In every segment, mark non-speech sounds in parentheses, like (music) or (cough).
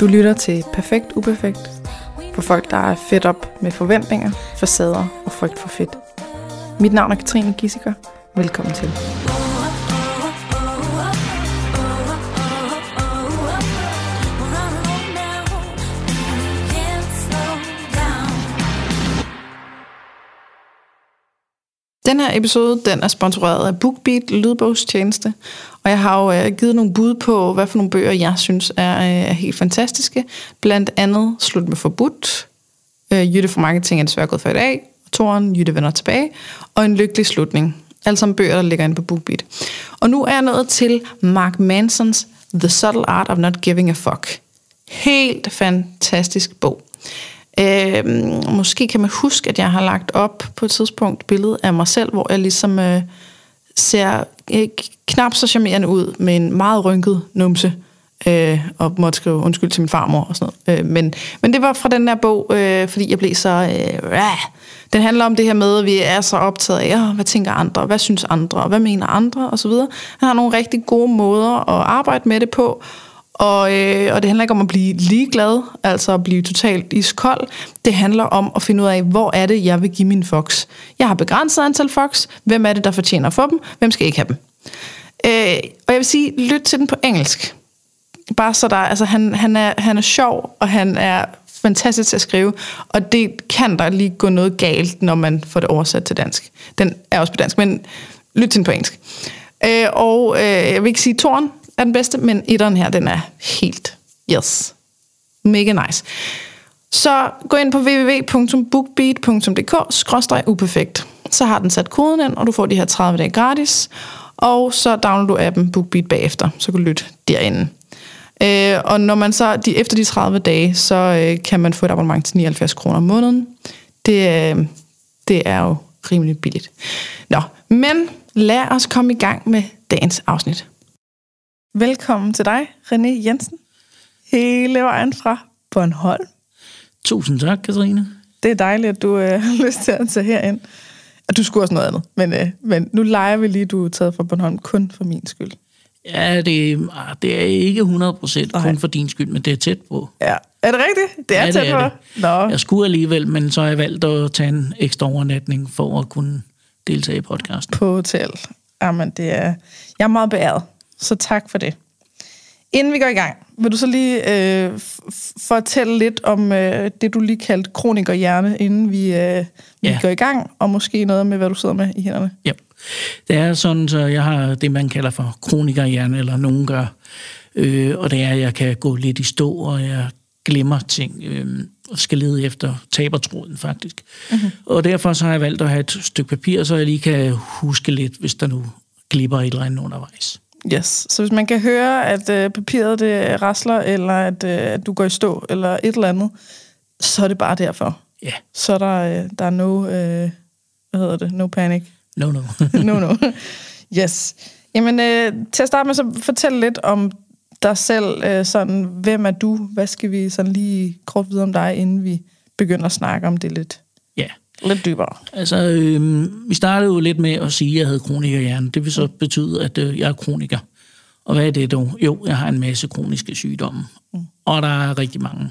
Du lytter til Perfekt Uperfekt for folk, der er fedt op med forventninger, facader og frygt for fedt. Mit navn er Katrine Gissiker. Velkommen til. Her episode den er sponsoreret af BookBeat lydbogstjeneste, og jeg har jo øh, givet nogle bud på, hvad for nogle bøger, jeg synes er, øh, er helt fantastiske. Blandt andet Slut med forbudt, øh, Jytte for Marketing er desværre gået for i dag, Toren, Jytte vender tilbage, og En lykkelig slutning. Alle sammen bøger, der ligger inde på BookBeat. Og nu er jeg nået til Mark Mansons The Subtle Art of Not Giving a Fuck. Helt fantastisk bog. Øh, måske kan man huske, at jeg har lagt op på et tidspunkt billede af mig selv, hvor jeg ligesom øh, ser øh, knap så charmerende ud med en meget rynket numse. Øh, og måtte skrive undskyld til min farmor og sådan noget. Øh, men, men det var fra den her bog, øh, fordi jeg blev så... Øh, rah. Den handler om det her med, at vi er så optaget af, hvad tænker andre, hvad synes andre, hvad mener andre osv. Han har nogle rigtig gode måder at arbejde med det på, og, øh, og det handler ikke om at blive ligeglad, altså at blive totalt iskold. Det handler om at finde ud af, hvor er det, jeg vil give min fox. Jeg har begrænset antal fox. Hvem er det, der fortjener at få dem? Hvem skal ikke have dem? Øh, og jeg vil sige, lyt til den på engelsk. Bare så der, altså han, han, er, han er sjov, og han er fantastisk til at skrive, og det kan der lige gå noget galt, når man får det oversat til dansk. Den er også på dansk, men lyt til den på engelsk. Øh, og øh, jeg vil ikke sige Torn, er den bedste, men etteren her, den er helt yes. Mega nice. Så gå ind på www.bookbeat.dk-uperfekt. Så har den sat koden ind, og du får de her 30 dage gratis. Og så downloader du appen BookBeat bagefter, så kan du lytte derinde. Øh, og når man så, de, efter de 30 dage, så øh, kan man få et abonnement til 79 kroner om måneden. Det, øh, det er jo rimelig billigt. Nå, men lad os komme i gang med dagens afsnit. Velkommen til dig, René Jensen. Hele vejen fra Bornholm. Tusind tak, Katrine. Det er dejligt, at du øh, (laughs) har lyst til at tage herind. Og du skulle også noget andet, men, øh, men nu leger vi lige, du er taget fra Bornholm kun for min skyld. Ja, det, det er ikke 100% Nej. kun for din skyld, men det er tæt på. Ja, er det rigtigt? Det er Ja, det tæt er på. det. Nå, Jeg skulle alligevel, men så har jeg valgt at tage en ekstra overnatning for at kunne deltage i podcasten. på hotel. Jamen, det er... Jeg er meget beæret, så tak for det. Inden vi går i gang, vil du så lige øh, fortælle lidt om øh, det, du lige kaldte kronikerhjerne, inden vi, øh, vi Ja. går i gang, og måske noget med, hvad du sidder med i hænderne. Ja. Det er sådan, så jeg har det, man kalder for kronikerhjerne, eller nogen gør. Øh, og det er, at jeg kan gå lidt i stå, og jeg glemmer ting, øh, og skal lede efter tabertråden faktisk. Mm-hmm. Og derfor så har jeg valgt at have et stykke papir, så jeg lige kan huske lidt, hvis der nu glipper et eller andet undervejs. Yes. Så hvis man kan høre, at øh, papiret det rasler, eller at, øh, at du går i stå, eller et eller andet, så er det bare derfor. Ja, Så er der, øh, der er no, øh, hvad hedder det, no panic. no, no. (laughs) no, no. (laughs) Yes. Jamen, øh, til at starte med, så fortæl lidt om dig selv. Øh, sådan, hvem er du? Hvad skal vi sådan lige kort vide om dig, inden vi begynder at snakke om det lidt, ja. Lidt dybere? Altså, øh, vi startede jo lidt med at sige, at jeg havde kronikerhjerne. Det vil så betyde, at øh, jeg er kroniker. Og hvad er det dog? Jo, jeg har en masse kroniske sygdomme. Mm. Og der er rigtig mange.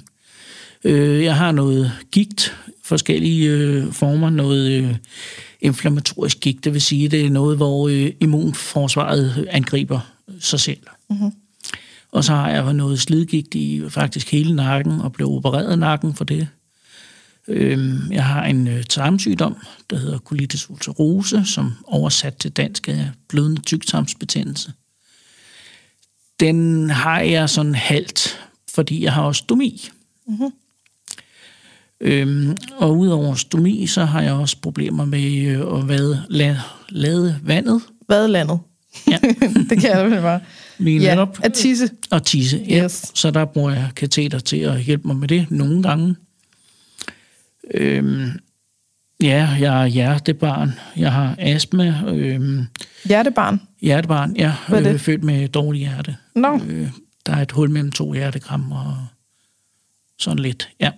Øh, jeg har noget gigt, forskellige øh, former, noget øh, inflammatorisk gigt. Det vil sige, det er noget, hvor øh, immunforsvaret angriber sig selv. Mm-hmm. Og så har jeg noget slidgigt i faktisk hele nakken, og blev opereret nakken for det. Øhm, Jeg har en øh, tarmsygdom, der hedder colitis ulcerose, som oversat til dansk er blødende tyktarmsbetændelse. Den har jeg sådan halvt, fordi jeg har også stomi. Mm-hmm. Øhm, og udover stomi, så har jeg også problemer med øh, at vade, lade, lade vandet. Landet? Ja, (laughs) det kan jeg vel bare. lige Ja, netop. at tisse. Og tisse, ja. Yes. Så der bruger jeg kateter til at hjælpe mig med det nogle gange. Øhm, ja, jeg er hjertebarn. Jeg har astma. Øhm, Hjertebarn. hjertebarn, ja. Hvad er det? Øh, født med dårlig hjerte. Nå, Øh, der er et hul mellem to hjertekram og sådan lidt, ja.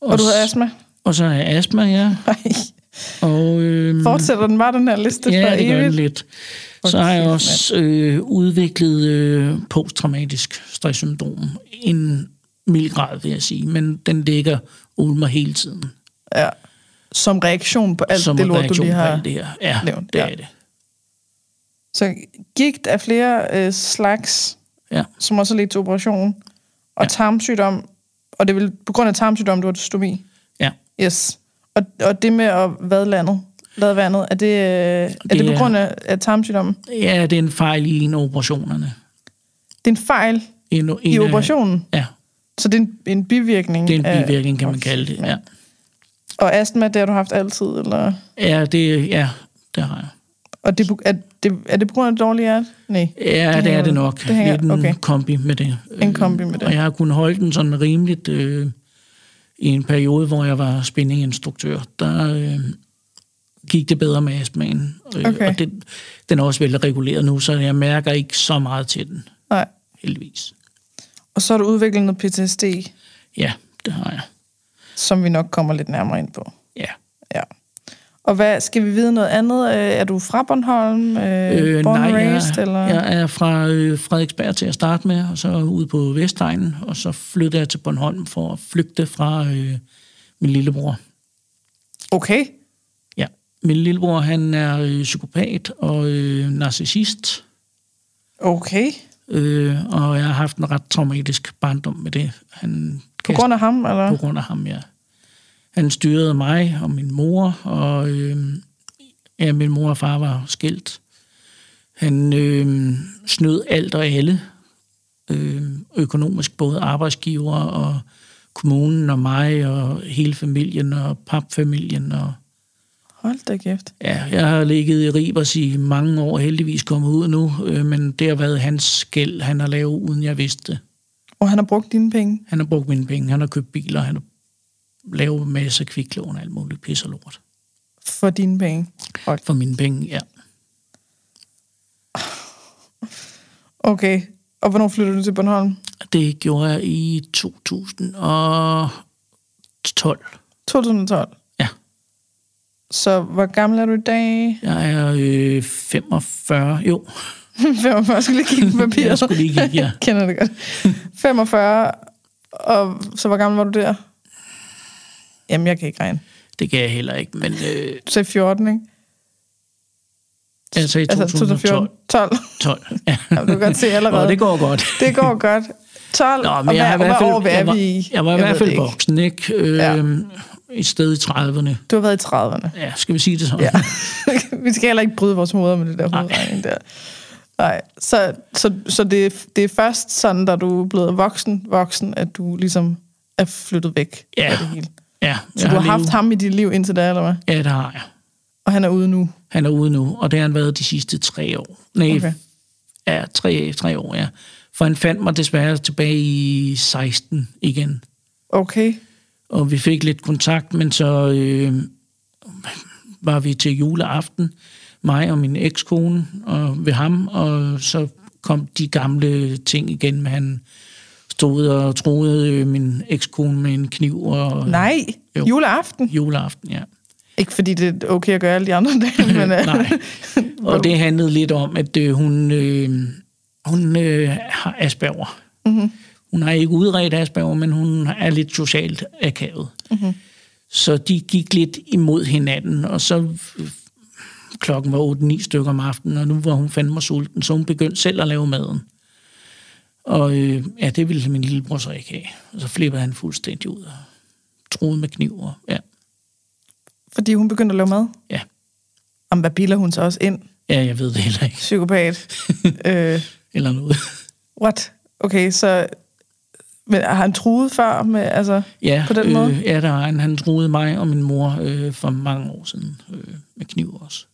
og du har astma. Og så har jeg astma, ja. Og, øhm, fortsætter den bare den her liste ja, for det gør den evigt? lidt. Så har jeg også øh, udviklet øh, posttraumatisk stresssyndrom. En mild grad, vil jeg sige, men den ligger ulmer hele tiden. Ja. Som reaktion på alt som det lort, du lige på har alt det her. Ja, nævnt, det ja. er det. Så gigt af flere øh, slags, Ja. som også ledt til operation, og Ja. tarmsygdom, og det er vel på grund af tarmsygdom, du har stomi? Ja. Yes. Og, og det med at vade landet, lade vandet, er det, øh, er det, Det på grund af, af tarmsygdommen? ja, det er en fejl i en af operationerne. Det er en fejl En, en i operationen, Ja, så det er en, en bivirkning? det er en af- bivirkning, kan man kalde det. Ja, Og astma, det har du haft altid, eller? ja, det, ja det har jeg. Og det, er det, er det på grund af dårlig hjerte? Nej. Ja, det, det er hænger- det nok. det hænger- Lidt en okay. kombi med det. En kombi med det. Og jeg har kunnet holde den sådan rimeligt øh, i en periode, hvor jeg var spinninginstruktør. Der øh, gik det bedre med astmaen. Øh, Okay. Og det, den er også velreguleret nu, så jeg mærker ikke så meget til den, Nej. heldigvis. Og så har du udviklet noget PTSD, Ja, det har jeg. som vi nok kommer lidt nærmere ind på. Ja. Ja. Og hvad, skal vi vide noget andet? Øh, Er du fra Bornholm? Øh, Øh, born nej, and jeg, raised, eller? jeg er fra øh, Frederiksberg til at starte med, og så ude på Vestegnen, og så flyttede jeg til Bornholm for at flygte fra øh, min lillebror. Okay. Ja, min lillebror han er øh, psykopat og øh, narcissist, Okay. Øh, og jeg har haft en ret traumatisk barndom med det. Han På grund af ham, eller? på grund af ham, ja. Han styrede mig og min mor, og øh, ja, min mor og far var skilt. Han øh, snød alt og alle, øh, økonomisk, både arbejdsgiver og kommunen og mig og hele familien og papfamilien. Og, Hold da kæft. ja, jeg har ligget i Ribers i mange år, heldigvis kommet ud nu, øh, men det har været hans skæld, han har lavet, uden jeg vidste. Og han har brugt dine penge. Han har brugt mine penge, han har købt biler, han har lavet masser af kviklån og alt muligt pis og lort. For dine penge. Hold. For mine penge, ja. Okay. Og hvornår flyttede du til Bornholm? Det gjorde jeg i 2012. 2012. Så hvor gammel er du i dag? Jeg er øh, 45, jo, (laughs) 45, jeg skulle lige kigge på (laughs) papiret. jeg skulle lige kigge, ja. (laughs) Kender det godt. 45, og så hvor gammel var du der? Jamen, jeg kan ikke regne. Det kan jeg heller ikke, men øh, Du sagde 14, ikke? jeg sagde Altså 2012. 12. 12, ja. Jamen, du kan godt se allerede. Nå, det går godt. Det går godt. 12, Nå, og men jeg, har i hvad, hvert hvad år fald, er jeg, var, vi i? jeg var i Jeg hvert ved fald det ikke. voksen, ikke? Øh, Ja. Et sted i 30'erne. Du har været i 30'erne. Ja, skal vi sige det sådan? Ja. (laughs) vi skal heller ikke bryde vores hoveder med det der hovedregning der. Nej, så, så, så det, det er først sådan, da du er blevet voksen, voksen, at du ligesom er flyttet væk Ja. fra det hele. ja Så du har haft levet- ham i dit liv indtil da, eller hvad? Ja, det har jeg. Og han er ude nu. Han er ude nu, og det har han været de sidste tre år. Nej, okay. ja, tre, tre år, ja. For han fandt mig desværre tilbage i 16 igen. Okay. Og vi fik lidt kontakt, men så øh, var vi til juleaften, mig og min ekskone og ved ham, og så kom de gamle ting igen, med han stod og troede øh, min ekskone med en kniv og Nej, Jo. juleaften. juleaften, ja. Ikke fordi det er okay at gøre alle de andre dage, (laughs) men... øh, Nej. (laughs) Og det handlede lidt om, at øh, hun, øh, hun øh, har Asperger. Mm-hmm. Hun har ikke udredt Asperger, men hun er lidt socialt akavet. Mm-hmm. Så de gik lidt imod hinanden, og så klokken var 8-9 stykker om aftenen, og nu var hun fandme sulten, så hun begyndte selv at lave maden. Og øh, ja, det ville min lillebror så ikke have. Og så flippede han fuldstændig ud og troede med kniver. Ja, Fordi hun begyndte at lave mad. ja. Om hvad biler hun så også ind? ja jeg ved det heller ikke. Psykopat. (laughs) øh, Eller noget. what? Okay, så... Men har han truet før med, altså... Ja, På den måde? Øh, ja, der har han. Han troede mig og min mor øh, for mange år siden øh, med kniv også.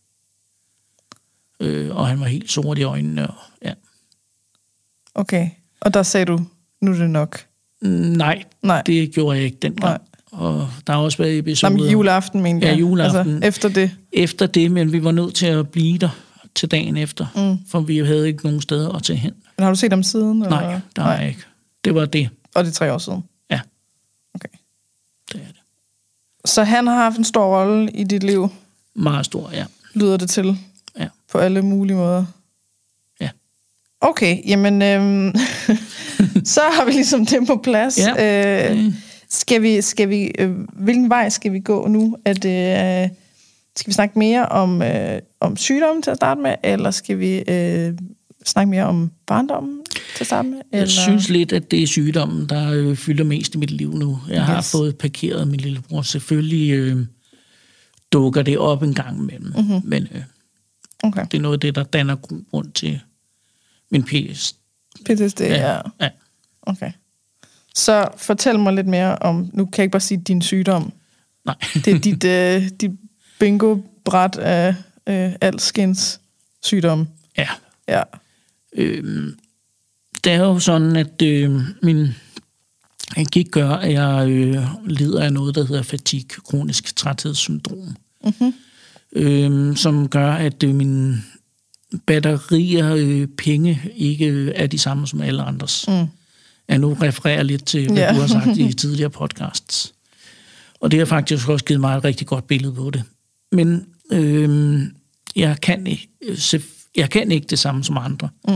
Øh, og han var helt sort i øjnene. Og, ja. Okay. Og der sagde du, nu er det nok. Nej, Nej. det gjorde jeg ikke dengang. Og der har også været Nå, episoder men juleaften, mente Ja, jeg. juleaften. Altså, efter det. efter det, men vi var nødt til at blive der til dagen efter, mm. for vi havde ikke nogen steder at tage hen. Men har du set ham siden? Nej, eller? der har jeg ikke. Det var det. Og det er tre år siden. Ja, Okay. det er det. Så han har haft en stor rolle i dit liv, Meget stor, ja. lyder det til. Ja. På alle mulige måder. Okay, jamen, øhm, (laughs) så har vi ligesom det på plads. Ja. Øh, skal vi, skal vi, øh, hvilken vej skal vi gå nu? Er det, øh, skal vi snakke mere om, øh, om sygdommen til at starte med, eller skal vi øh, snakke mere om barndommen til med? Eller? Jeg synes lidt, at det er sygdommen, der øh, fylder mest i mit liv nu. Jeg har Yes. fået parkeret min lillebror. Selvfølgelig øh, dukker det op en gang imellem. Mm-hmm. Men øh, Okay, det er noget af det, der danner grund til min PS. PTSD, ja. ja. ja. Okay. Så fortæl mig lidt mere om, nu kan jeg ikke bare sige din sygdom, Nej. det er dit, (laughs) øh, dit bingo-bræt af øh, alskens sygdom. ja. Ja. Øh, det er jo sådan, at øh, min gik gør, at jeg øh, lider af noget, der hedder fatigue, kronisk træthedssyndrom. Mm-hmm. øh, som gør, at øh, mine batterier øh, penge ikke øh, er de samme som alle andres. Mm. Jeg nu refererer lidt til, hvad Ja. du har sagt i (laughs) tidligere podcasts. Og det har faktisk også givet mig et rigtig godt billede på det. Men øh, jeg, kan ikke, øh, jeg kan ikke det samme som andre. Mm.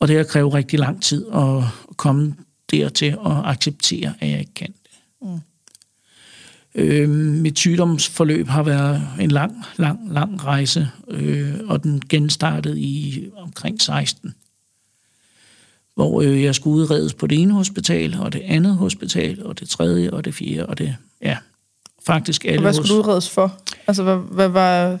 Og det har krævet rigtig lang tid at komme dertil at acceptere, at jeg ikke kan det. Mm. Øh, mit sygdomsforløb har været en lang, lang, lang rejse, øh, og den genstartede i omkring 16. Hvor øh, jeg skulle udredes på det ene hospital, og det andet hospital, og det tredje, og det fjerde, og det, ja, faktisk Og alle hvad skulle du udredes for? Altså, hvad, hvad var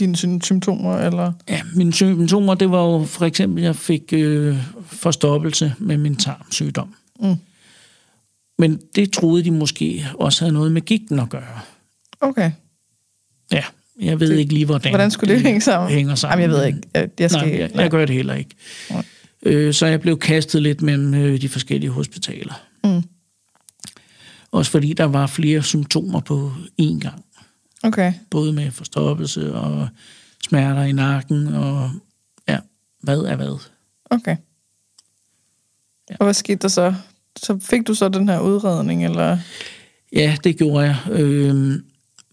dine symptomer? Eller? Ja, mine symptomer, det var jo for eksempel, jeg fik øh, forstoppelse med min tarmsygdom. Mm. Men det troede de måske også havde noget med gigten at gøre. Okay. Ja, jeg ved Det- ikke lige, hvordan, Hvordan skulle det hænge sammen? hænger sammen. Jamen, jeg ved ikke. Jeg, jeg skal, Nej, jeg, jeg gør det heller ikke. Nej. Øh, så jeg blev kastet lidt mellem øh, de forskellige hospitaler. Mm. Også fordi der var flere symptomer på én gang. Okay. Både med forstoppelse og smerter i nakken og ja, hvad er hvad. Okay. Ja. Og hvad skete der så? Så fik du så den her udredning, eller? Ja, det gjorde jeg. Øhm,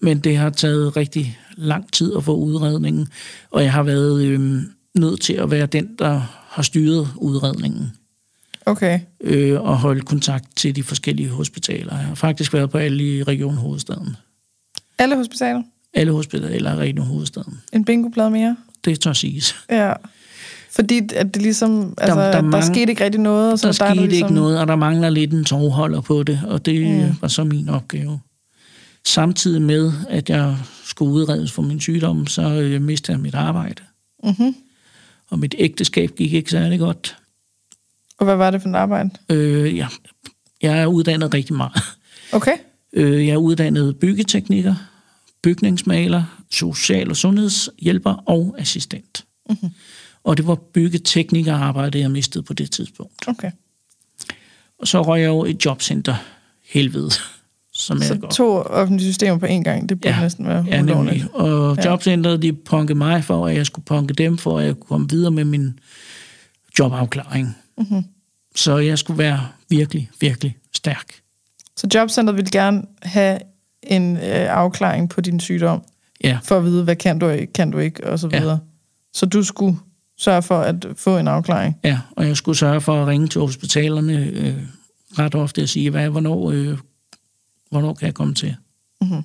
men det har taget rigtig lang tid at få udredningen, og jeg har været øhm, nødt til at være den, der har styret udredningen Okay. øh, og holde kontakt til de forskellige hospitaler. Jeg har faktisk været på alle i Region Hovedstaden. Alle hospitaler? Alle hospitaler i Region Hovedstaden. En bingoplade mere? Det tør siges. Ja. Fordi at det ligesom, altså, der, der der, der skete ikke rigtig noget. Og så Der er skete ligesom, ikke noget, og der mangler lidt en tovholder på det, og det mm. var så min opgave. Samtidig med, at jeg skulle udredes for min sygdom, så øh, mistede jeg mit arbejde. Mm-hmm. Og mit ægteskab gik ikke særlig godt. Og hvad var det for et arbejde? Øh, ja, jeg er uddannet rigtig meget. Okay. Øh, jeg er uddannet byggetekniker, bygningsmaler, social- og sundhedshjælper og assistent. Mhm. Og det var byggeteknikerarbejde, jeg mistede på det tidspunkt. Okay. Og så røg jeg jo et jobcenter helvede, som jeg Så godt. to offentlige systemer på én gang, det burde Ja. næsten være Ja, nemlig. Og Ja. jobcenteret, de punkede mig for, at jeg skulle punke dem, for at jeg kunne komme videre med min jobafklaring. Mhm. Så jeg skulle være virkelig, virkelig stærk. Så jobcenteret ville gerne have en øh, afklaring på din sygdom, Ja, for at vide, hvad kan du ikke, kan du ikke, og så Ja. videre. Så du skulle sørge for at få en afklaring. ja, og jeg skulle sørge for at ringe til hospitalerne øh, ret ofte og sige, hvad, hvornår, øh, hvornår kan jeg komme til? Mm-hmm.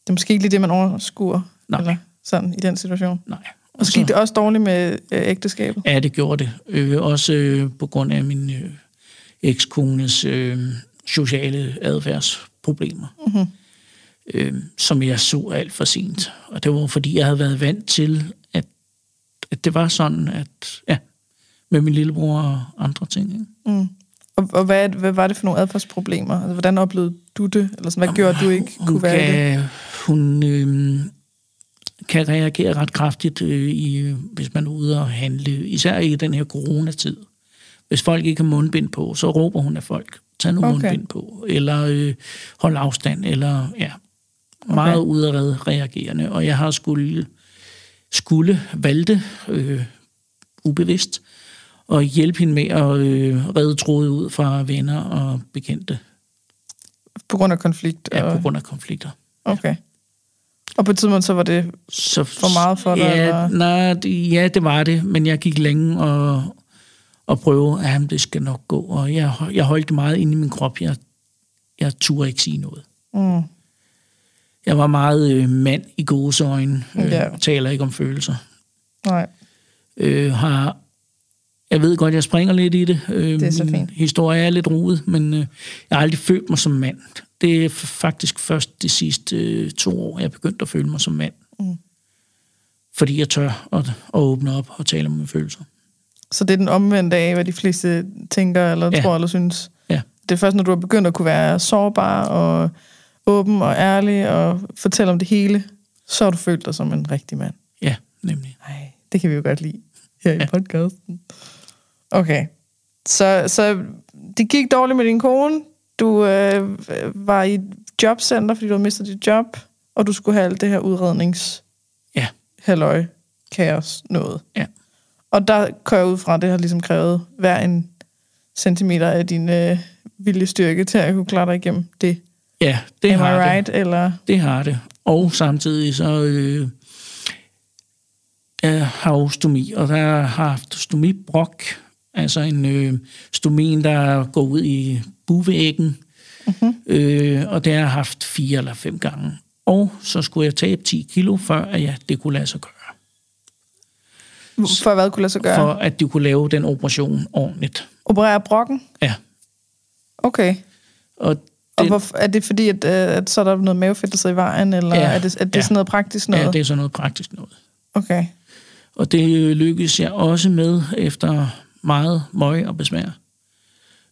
Det er måske ikke lige det, man overskuer, Nej. eller sådan i den situation. Nej. Og så gik det også dårligt med øh, ægteskabet. Ja, det gjorde det. Øh, også øh, på grund af min øh, ekskones øh, sociale adfærdsproblemer, Mm-hmm. øh, som jeg så alt for sent. Og det var fordi, jeg havde været vant til, at, at det var sådan, at ja, med min lillebror og andre ting. Ikke? Mm. Og, og hvad, hvad var det for nogle adfærdsproblemer? Altså, hvordan oplevede du det? Eller sådan, hvad gjorde, at du ikke hun kunne være i det? kan, Hun øh, kan reagere ret kraftigt, øh, i, hvis man er ude og handle, især i den her coronatid. Hvis folk ikke har mundbind på, så råber hun af folk, tag nu Okay. mundbind på, eller øh, hold afstand, eller ja, meget Okay. udadreagerende, reagerende. Og jeg har skulle, skulle valgte, øh, ubevidst, og hjælpe hende med at øh, redde tråde ud fra venner og bekendte, På grund af konflikt? ja, og, på grund af konflikter. Okay. Og på et tidspunkt, så var det Så, For meget for dig, ja, eller? Nej, det, ja, det var det, men jeg gik længe og, og prøvede, at det skal nok gå. Og jeg, jeg holdt meget inde i min krop. Jeg, jeg turde ikke sige noget. Mm. Jeg var meget øh, mand i gåseøjne. Øh, Ja. Taler ikke om følelser. Nej. Øh, har, jeg ved godt, jeg springer lidt i det. Øh, Det er så fint. historie er lidt rodet, men øh, jeg har aldrig følt mig som mand. Det er faktisk først de sidste øh, to år, jeg begyndte at føle mig som mand. Mm. Fordi jeg tør at, at åbne op og tale om mine følelser. Så det er den omvendte af, hvad de fleste tænker, eller Ja. tror, eller synes. Ja. Det er først, når du har begyndt at kunne være sårbar og åben og ærlig og fortælle om det hele, så har du følt dig som en rigtig mand. Ja, nemlig. Nej, det kan vi jo godt lide her i Ja. podcasten. Okay. Så, så det gik dårligt med din kone. Du øh, var i et jobcenter, fordi du havde mistet dit job, og du skulle have alt det her udrednings Ja. halløj, kaos, noget. Ja. Og der kører jeg ud fra, at det har ligesom krævet hver en centimeter af din øh, viljestyrke til at kunne klare dig igennem det. Ja, det Am I har right? det. Eller, Det har det. Og samtidig så... Øh, jeg har jo stomi, og der har haft stomibrok, altså en øh, stomin, der går ud i buvæggen, Mhm. øh, og det har jeg haft fire eller fem gange. Og så skulle jeg tabe 10 kilo, før at jeg, det kunne lade sig gøre. For hvad kunne lade sig gøre? For at de kunne lave den operation ordentligt. Operere brokken? Ja. Okay. Og Og den, hvorfor, er det fordi, at, øh, at så er der noget mavefedt, der sidder i vejen, eller Ja. er det, er det Ja. sådan noget praktisk noget? ja, det er sådan noget praktisk noget. Okay. Og det lykkedes jeg også med efter meget møg og besvær.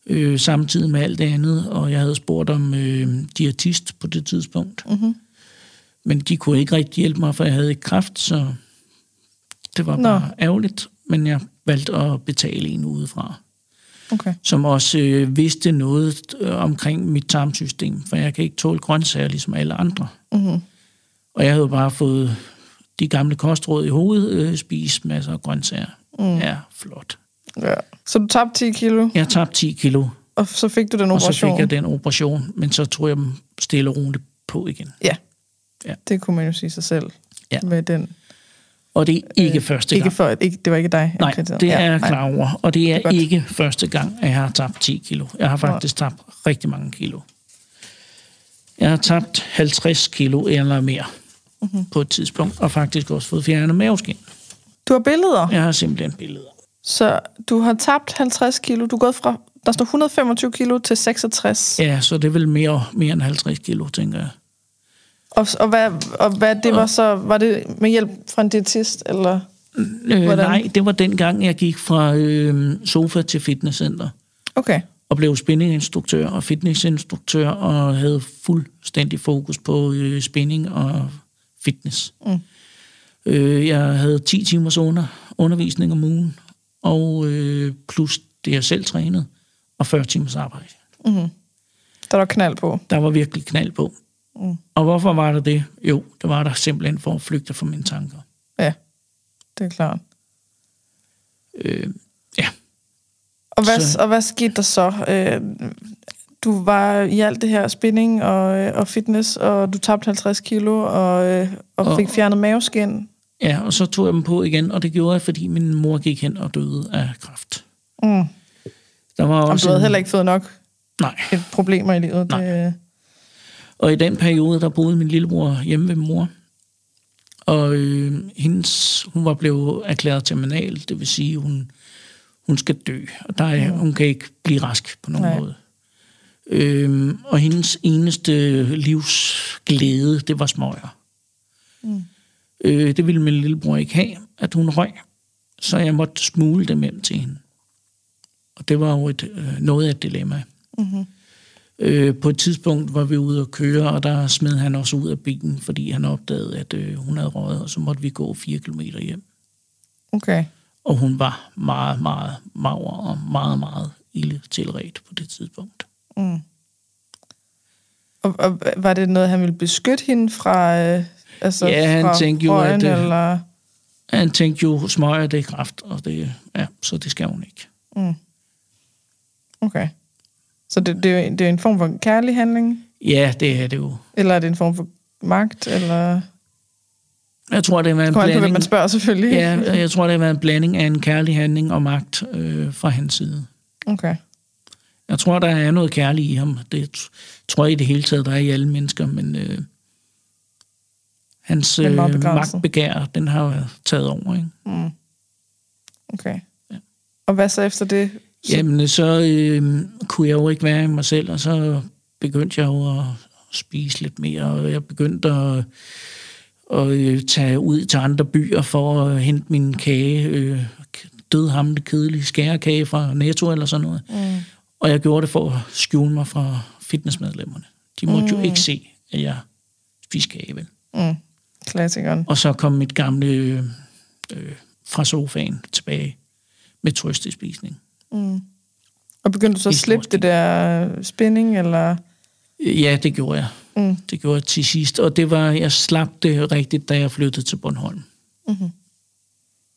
Øh, samtidig med alt det andet, og jeg havde spurgt om øh, diætist på det tidspunkt. Mm-hmm. Men de kunne ikke rigtig hjælpe mig, for jeg havde ikke kraft, så det var Nå. bare ærgerligt. Men jeg valgte at betale en udefra, Okay. som også øh, vidste noget øh, omkring mit tarmsystem, for jeg kan ikke tåle grøntsager ligesom alle andre. Mm-hmm. Og jeg havde bare fået de gamle kostråd i hovedet, øh, spise masser af grøntsager. Mm. Ja, flot. Ja. Så du tabte 10 kilo, Jeg tabte 10 kilo, og så fik du den og så operation? fik jeg den operation, men så tog jeg dem stille og roligt på igen. Det kunne man jo sige sig selv. Ja. Med den. Og det er ikke første Ikke gang. for, ikke, det var ikke dig. jeg Nej, kritiserede. det er Ja, jeg klar over. Og det er Godt. ikke første gang, at jeg har tabt 10 kilo. Jeg har faktisk tabt rigtig mange kilo. Jeg har tabt 50 kilo eller mere Mhm. mm-hmm. på et tidspunkt, og faktisk også fået fjernet maveskin. Du har billeder, Jeg har simpelthen billeder. så du har tabt 50 kilo. Du er gået fra, der står 125 kilo til 66. Ja, så det er vel mere, mere end 50 kilo, tænker jeg. Og, og, hvad, og hvad det var så, var det med hjælp fra en diætist, eller? Øh, Hvordan? nej, det var dengang, jeg gik fra øh, sofa til fitnesscenter. Okay. og blev spinninginstruktør og fitnessinstruktør og havde fuldstændig fokus på øh, spinning og fitness. Mm. Øh, jeg havde 10 timers under, undervisning om ugen, og øh, plus det, jeg selv trænede, og 40 timers arbejde. Mm-hmm. Der var knald på. Der var virkelig knald på. Mm. Og hvorfor var der det? Jo, det var der simpelthen for at flygte fra mine tanker. Ja, det er klart. Øh, ja, Og hvad, Så- og hvad skete der så? Øh, du var i alt det her spinning og, øh, og fitness, og du tabte 50 kilo og, øh, og Og- fik fjernet maveskin. ja, og så tog jeg dem på igen, og det gjorde jeg, fordi min mor gik hen og døde af kræft. Mm. Der var Om også du havde en- heller ikke fået nok Nej. problemer i livet. Nej. Det, Og i den periode, der boede min lillebror hjemme ved mor. Og øh, hendes, hun var blevet erklæret terminal, det vil sige, hun, hun skal dø. Og der er, hun kan ikke blive rask på nogen Nej. måde. Øhm, og hendes eneste livsglæde, det var smøger. Mm. Øh, det ville min lillebror ikke have, at hun røg. Så jeg måtte smule dem hjem til hende. Og det var jo et, øh, noget af et dilemma. mm-hmm. Øh, på et tidspunkt var vi ude at køre, og der smed han også ud af bilen, fordi han opdagede, at øh, hun havde røget, og så måtte vi gå fire kilometer hjem. Okay. Og hun var meget, meget mager og meget, meget ille tilret på det tidspunkt. Mm. Og, og var det noget, han ville beskytte hende fra? Øh, altså Ja, han fra tænkte jo, røgen, at, øh, Eller? Han tænkte jo, smøger det er kraft, og det, ja, så det skal hun ikke. Mm. Okay. Så det, det, er jo, det er en form for kærlig handling? Ja, det er det jo. Eller er det en form for magt? Eller? Jeg tror, det har været en an på, blanding. man spørger selvfølgelig. Ja, jeg tror, det har været en blanding af en kærlig handling og magt øh, fra hans side. Okay. Jeg tror, der er noget kærligt i ham. Det tror jeg i det hele taget, der er i alle mennesker, men øh, hans øh, magtbegær, den har taget over. Ikke? Mm. Okay. Ja. Og hvad så efter det? Så, Jamen, så øh, kunne jeg jo ikke være i mig selv, og så begyndte jeg jo at spise lidt mere, og jeg begyndte at, at øh, tage ud til andre byer for at hente min kage, øh, dødhamle kedelige skærekage fra Netto eller sådan noget. mm. Og jeg gjorde det for at skjule mig fra fitnessmedlemmerne. De måtte mm. jo ikke se, at jeg spiste kage, vel? Mm. Klassikeren. Og så kom mit gamle øh, øh, fra sofaen tilbage med trøstespisning. Mm. Og begyndte du så at slippe det der spænding, eller? Ja, det gjorde jeg. Mm. Det gjorde jeg til sidst. Og det var, jeg slap det rigtigt, da jeg flyttede til Bornholm.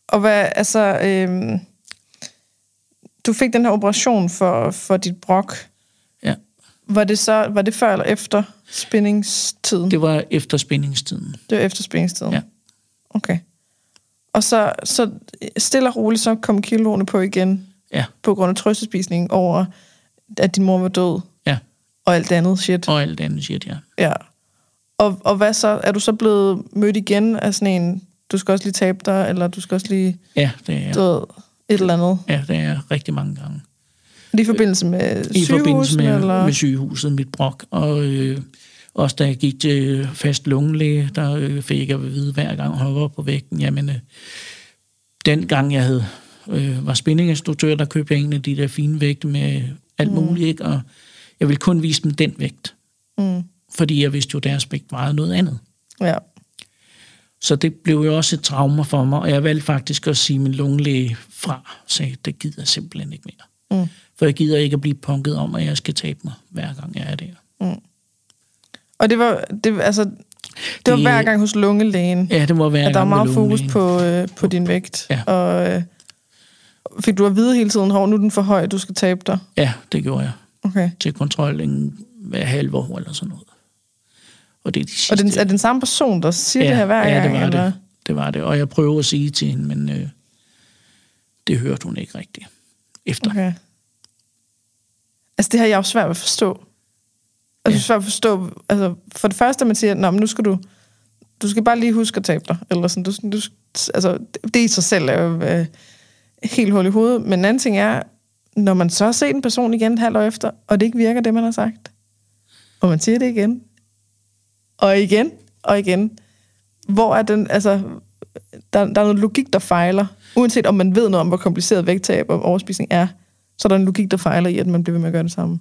Og hvad, altså, øhm, du fik den her operation for, for dit brok. Ja, Var det så, var det før eller efter spændingstiden? Det, det var efter spændingstiden. det var efter spændingstiden? Ja. Okay. Og så, så stille og roligt, så kom kiloene på igen, Ja, på grund af trøstespisning over, at din mor var død, ja. og alt det andet shit. Og alt andet shit, ja. Ja. Og, og hvad så? Er du så blevet mødt igen af sådan en, du skal også lige tabe dig, eller du skal også lige, Ja, det er, ved, et eller andet? ja, det er rigtig mange gange. Lige i forbindelse med I forbindelse med, eller? med sygehuset, mit brok. Og øh, også da jeg gik til fast lungelæge, der øh, fik jeg at vide hver gang, jeg var på vægten, jamen, øh, den gang jeg havde, øh, var spændinginstruktør, der købte jeg en af de der fine vægte med alt Mm. muligt, ikke? og jeg ville kun vise dem den vægt, Mm. fordi jeg vidste jo, at deres vægt vejede noget andet. Ja. Så det blev jo også et traume for mig, og jeg valgte faktisk at sige min lungelæge fra, sagde, det gider jeg simpelthen ikke mere. Mm. For jeg gider ikke at blive punket om, at jeg skal tabe mig, hver gang jeg er der. Og det var, det, altså, det var Det- hver gang hos lungelægen, Ja, det må være at der var gang meget fokus på, øh, på din vægt. Ja. Og øh, fik du at vide hele tiden, hov, nu er den for høj, du skal tabe dig. Ja, det gjorde jeg. Okay. Til kontrol en hver halve år eller sådan noget. Og det er de sidste... Og den, er den samme person, der siger ja, det her hver ja, gang? det var eller? det. Det var det. Og jeg prøver at sige til hende, men øh, det hørte hun ikke rigtigt efter. Okay. Altså, det har jeg jo svært ved at forstå. Altså, Ja. svært at forstå. Altså, for det første, man siger, Nå, men nu skal du, du skal bare lige huske at tabe dig. Eller sådan, du, du, altså, det, det i sig selv er jo øh, helt hul i hovedet. Men en anden ting er, når man så har set en person igen et halvt år efter, og det ikke virker, det man har sagt. Og man siger det igen. Og igen. Og igen. Hvor er den, altså, der, der er noget logik, der fejler. Uanset om man ved noget om, hvor kompliceret vægttab og overspisning er, så er der en logik, der fejler i, at man bliver ved med at gøre det samme.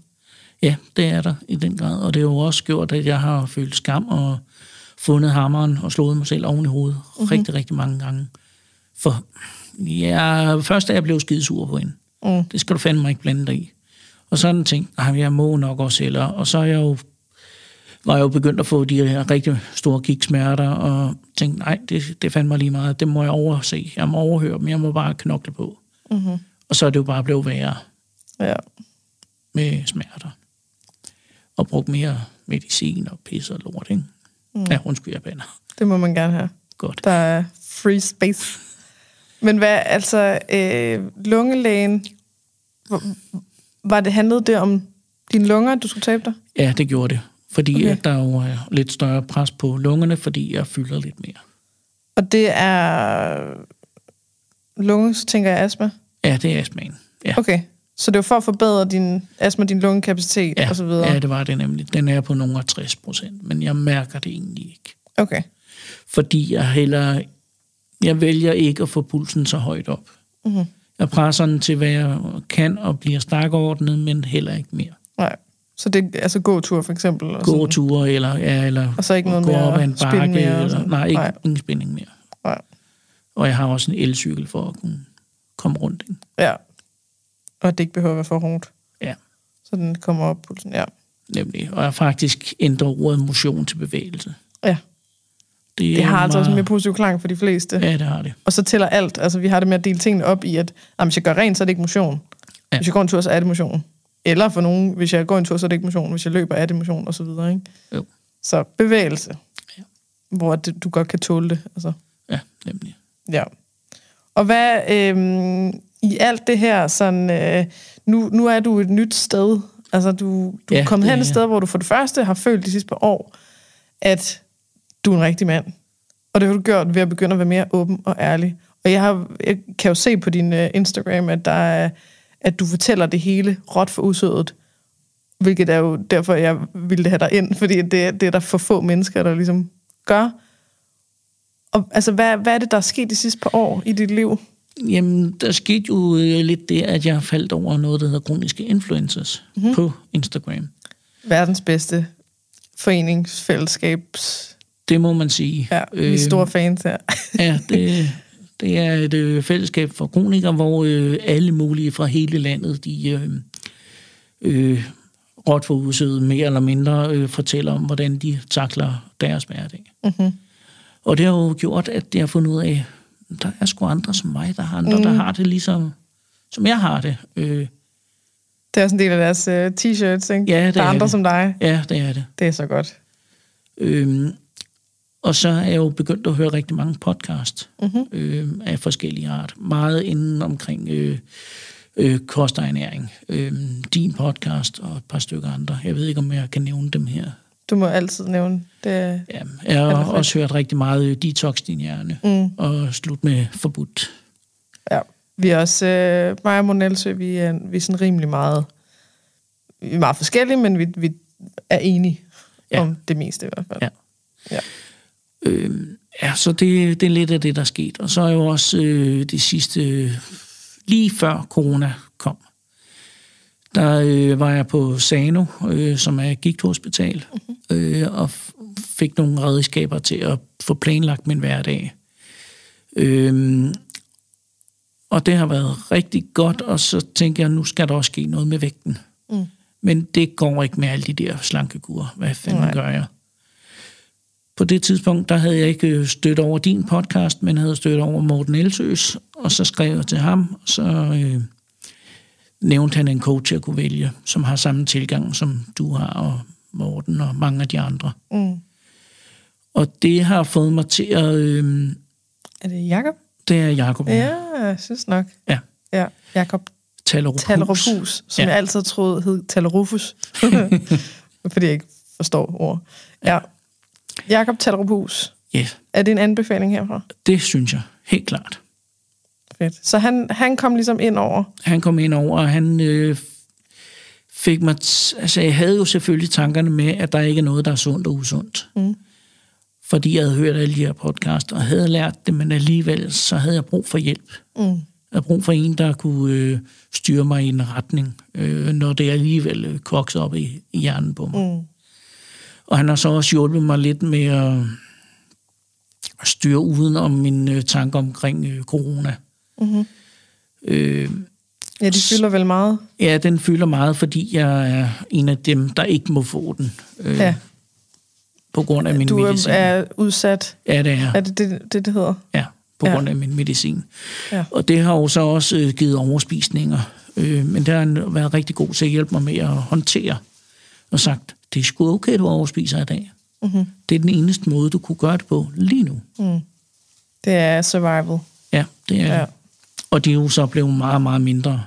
Ja, det er der i den grad. Og det har jo også gjort, at jeg har følt skam og fundet hammeren og slået mig selv oven i hovedet Mhm. mm-hmm. rigtig, rigtig mange gange. For ja, først er jeg blevet skidesur på hende. Mm. Det skal du fandme ikke blande dig i. Og sådan ting, "Ej, jeg må nok også hellere. Og så er jeg jo, var jeg jo begyndt at få de her rigtig store gigtsmerter, og tænkte, nej, det, det fandt mig lige meget. Det må jeg overse. Jeg må overhøre dem. Jeg må bare knokle på. Mm-hmm. Og så er det jo bare blevet værre Ja. med smerter. Og brugt mere medicin og pis og lort, ikke? Mm. Ja, undskyld, jeg bander. Det må man gerne have. Godt. Der er free space. Men hvad, altså, øh, lungelægen, var det, handlede det om dine lunger, du skulle tabe dig? Ja, det gjorde det. Fordi Okay. okay. der er jo er lidt større pres på lungerne, fordi jeg fylder lidt mere. Og det er lunge, så tænker jeg astma? Ja, det er astmaen. Ja. Okay, så det var for at forbedre din astma, din lungekapacitet Ja, og så videre? ja, det var det nemlig. Den er på nogle af 60 procent, men jeg mærker det egentlig ikke. Okay, Fordi jeg heller... Jeg vælger ikke at få pulsen så højt op. Mhm. Jeg presser den til, hvad jeg kan, og bliver stakordnet, men heller ikke mere. nej. Så det er altså gåtur for eksempel? Og sådan. Gåture, eller, ja, eller Og så ikke noget gå mere op ad en bakke. mere Eller, nej, ikke, Nej. ingen spænding mere. Nej. Og jeg har også en elcykel for at kunne komme rundt. Ikke? Ja. Og det ikke behøver at være for hårdt. Ja. Så den kommer op pulsen, ja. Nemlig. Og jeg faktisk ændret ordet motion til bevægelse. Ja, Det, det har altså også en mere meget- positiv klang for de fleste. Ja, det har det. Og så tæller alt. Altså, vi har det med at dele tingene op i, at jamen, hvis jeg gør rent, så er det ikke motion. Ja. Hvis jeg går en tur, så er det motion. Eller for nogen, hvis jeg går en tur, så er det ikke motion. Hvis jeg løber, er det motion, og så videre. Ikke? Jo. Så bevægelse. Ja. hvor det, du godt kan tåle det. Altså. Ja, nemlig. Ja. Og hvad øhm, i alt det her, sådan, øh, nu, nu er du et nyt sted. Altså, du, du Ja, er kommet hen et sted, hvor du for det første har følt de sidste par år, at du er en rigtig mand. Og det har du gjort ved at begynde at være mere åben og ærlig. Og jeg, har, jeg kan jo se på din uh, Instagram, at, der er, at du fortæller det hele råt for usødet. Hvilket er jo derfor, jeg ville have dig ind, fordi det, det er der for få mennesker, der ligesom gør. Og, altså, hvad, hvad er det, der er sket de sidste par år i dit liv? Jamen, der skete jo øh, lidt det, at jeg faldt over noget, der hedder kroniske influencers Mhm. mm-hmm. på Instagram. Verdens bedste foreningsfællesskabs... Det må man sige. Ja, vi er store fans her. (laughs) Ja, det, det er et øh, fællesskab for kronikere, hvor øh, alle mulige fra hele landet, de øh, øh, råt for usødet mere eller mindre øh, fortæller om, hvordan de takler deres hverdag. Mhm. Og det har jo gjort, at jeg har fundet ud af, der er sgu andre som mig, der har andre, mm. der har det ligesom, som jeg har det. Øh, Det er også en del af deres uh, t-shirts, ikke? Ja, det der er er andre det. som dig. ja, det er det. Det er så godt. Øhm, og så er jeg jo begyndt at høre rigtig mange podcast Mhm. mm-hmm. øhm, af forskellige art. Meget inden omkring øh, øh, kost og ernæring. Øhm, din podcast og et par stykker andre. Jeg ved ikke, om jeg kan nævne dem her. Du må altid nævne det. Ja, jeg har også hørt rigtig meget øh, Detox Din Hjerne Mm. og Slut med Forbudt. Ja. Vi er også, øh, mig og Monelsø, vi er, vi er sådan rimelig meget, vi er meget forskellige, men vi, vi er enige. Ja. om det meste i hvert fald. Ja. Ja. Øhm, ja, så det, det er lidt af det, der er sket. Og så er jo også øh, det sidste, øh, lige før corona kom, der øh, var jeg på Sano, øh, som er gigthospital, mm-hmm. øh, og fik nogle redskaber til at få planlagt min hverdag. Øhm, og det har været rigtig godt, og så tænker jeg, nu skal der også ske noget med vægten. Mm. Men det går ikke med alle de der slankekurer. Hvad fanden. Nej. gør jeg? På det tidspunkt, der havde jeg ikke øh, stødt over din podcast, men havde stødt over Morten Elsøs, og så skrev jeg til ham, så øh, nævnte han en coach, jeg kunne vælge, som har samme tilgang, som du har, og Morten og mange af de andre. Mm. Og det har fået mig til at... Øh, Er det Jakob? det er Jacob Ja, jeg synes nok. Ja. Ja, Jakob Tallerup Tallerup Hus. Hus, som Ja. jeg altid troede hed Tallerufus. (laughs) Fordi jeg ikke forstår ord. Ja. Jakob Tallerup Hus. Ja, Er det en anbefaling herfra? det synes jeg helt klart. Fedt. Så han, han kom ligesom ind over. han kom ind over, og han øh, fik mig... T- altså, jeg havde jo selvfølgelig tankerne med, at der ikke er noget, der er sundt og usundt. Mm. Fordi jeg havde hørt alle de her podcast, og havde lært det, men alligevel, så havde jeg brug for hjælp. Mm. Jeg havde brug for en, der kunne øh, styre mig i en retning, øh, når det alligevel øh, kokser op i, i hjernen på mig. Mm. Og han har så også hjulpet mig lidt med at styre uden om mine øh, tanker omkring øh, corona. Mm-hmm. Øh, Ja, de fylder vel meget. Ja, den fylder meget, fordi jeg er en af dem, der ikke må få den. Øh, Ja. På grund af min Du medicin. er, er udsat. Ja, det er. Er det det, det, det hedder? Ja, på Ja. grund af min medicin. Ja. Og det har jo så også øh, givet overspisninger. Øh, men det har han været rigtig god til at hjælpe mig med at håndtere. Og sagt, det er sgu okay, du overspiser i dag. Mm-hmm. Det er den eneste måde, du kunne gøre det på lige nu. Mm. Det er survival. Ja, det er Ja. Og de er jo så blevet meget, meget mindre.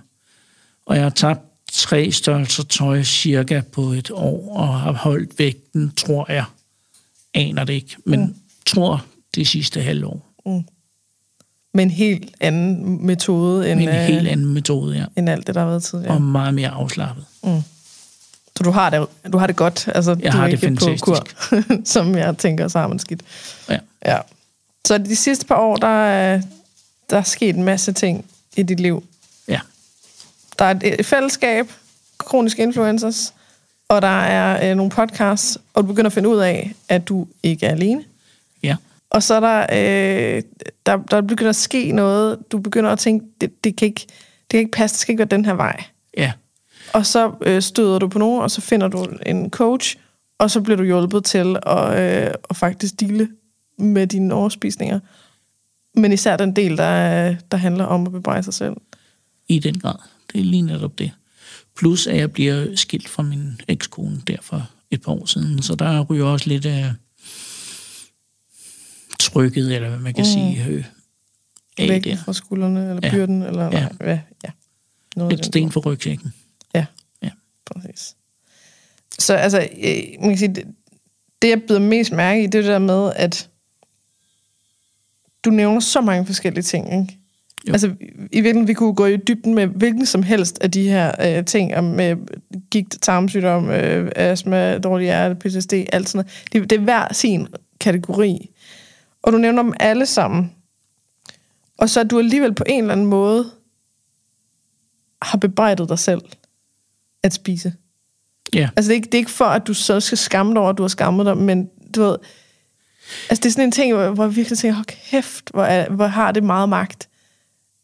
Og jeg har tabt tre størrelser tøj cirka på et år, og har holdt vægten, tror jeg. Aner det ikke, men mm. tror det sidste halvår. Med en helt anden metode end, Med en øh, helt anden metode, ja. end alt det, der har været tidligere. Og meget mere afslappet. Så du har det, du har det godt? Altså, Jeg du har er det ikke på kur, fantastisk. (laughs) som jeg tænker, så har man skidt. Ja. Ja. Så de sidste par år, der, er- der er sket en masse ting i dit liv. ja. Der er et, et fællesskab, kroniske influencers, og der er øh, nogle podcasts, og du begynder at finde ud af, at du ikke er alene. Ja. Og så er der, øh, der, der begynder at ske noget. Du begynder at tænke, det, det, kan ikke, det kan ikke passe, det skal ikke være den her vej. Ja. Og så øh, støder du på nogen, og så finder du en coach, og så bliver du hjulpet til at, øh, at faktisk dele med dine overspisninger. Men især den del, der, der handler om at bebrejde sig selv. I den grad. Det er lige netop det. Plus, at jeg bliver skilt fra min ekskone der for et par år siden, så der ryger også lidt af trykket, eller hvad man kan mm. sige, øh, af Væk der. fra skuldrene, eller Ja. byrden, eller Ja. ja. hvad? Ja. Noget Et sten for rygsækken. Ja, Ja. præcis. Så altså, øh, man kan sige, det, det jeg bider mest mærke i, det er det der med, at du nævner så mange forskellige ting, ikke? Jo. Altså, i virkeligheden, vi kunne gå i dybden med hvilken som helst af de her øh, ting, om øh, gigt, tarmsygdom, øh, astma, dårlig hjerte, PTSD, alt sådan noget. Det, det er hver sin kategori. Og du nævner dem alle sammen. Og så er du alligevel på en eller anden måde har bebrejdet dig selv at spise. Ja, Altså, det er, ikke, det er ikke for, at du så skal skamme dig over, at du har skammet dig, men du ved... Altså, det er sådan en ting, hvor, hvor jeg virkelig tænker, hold kæft, hvor, er, hvor har det meget magt.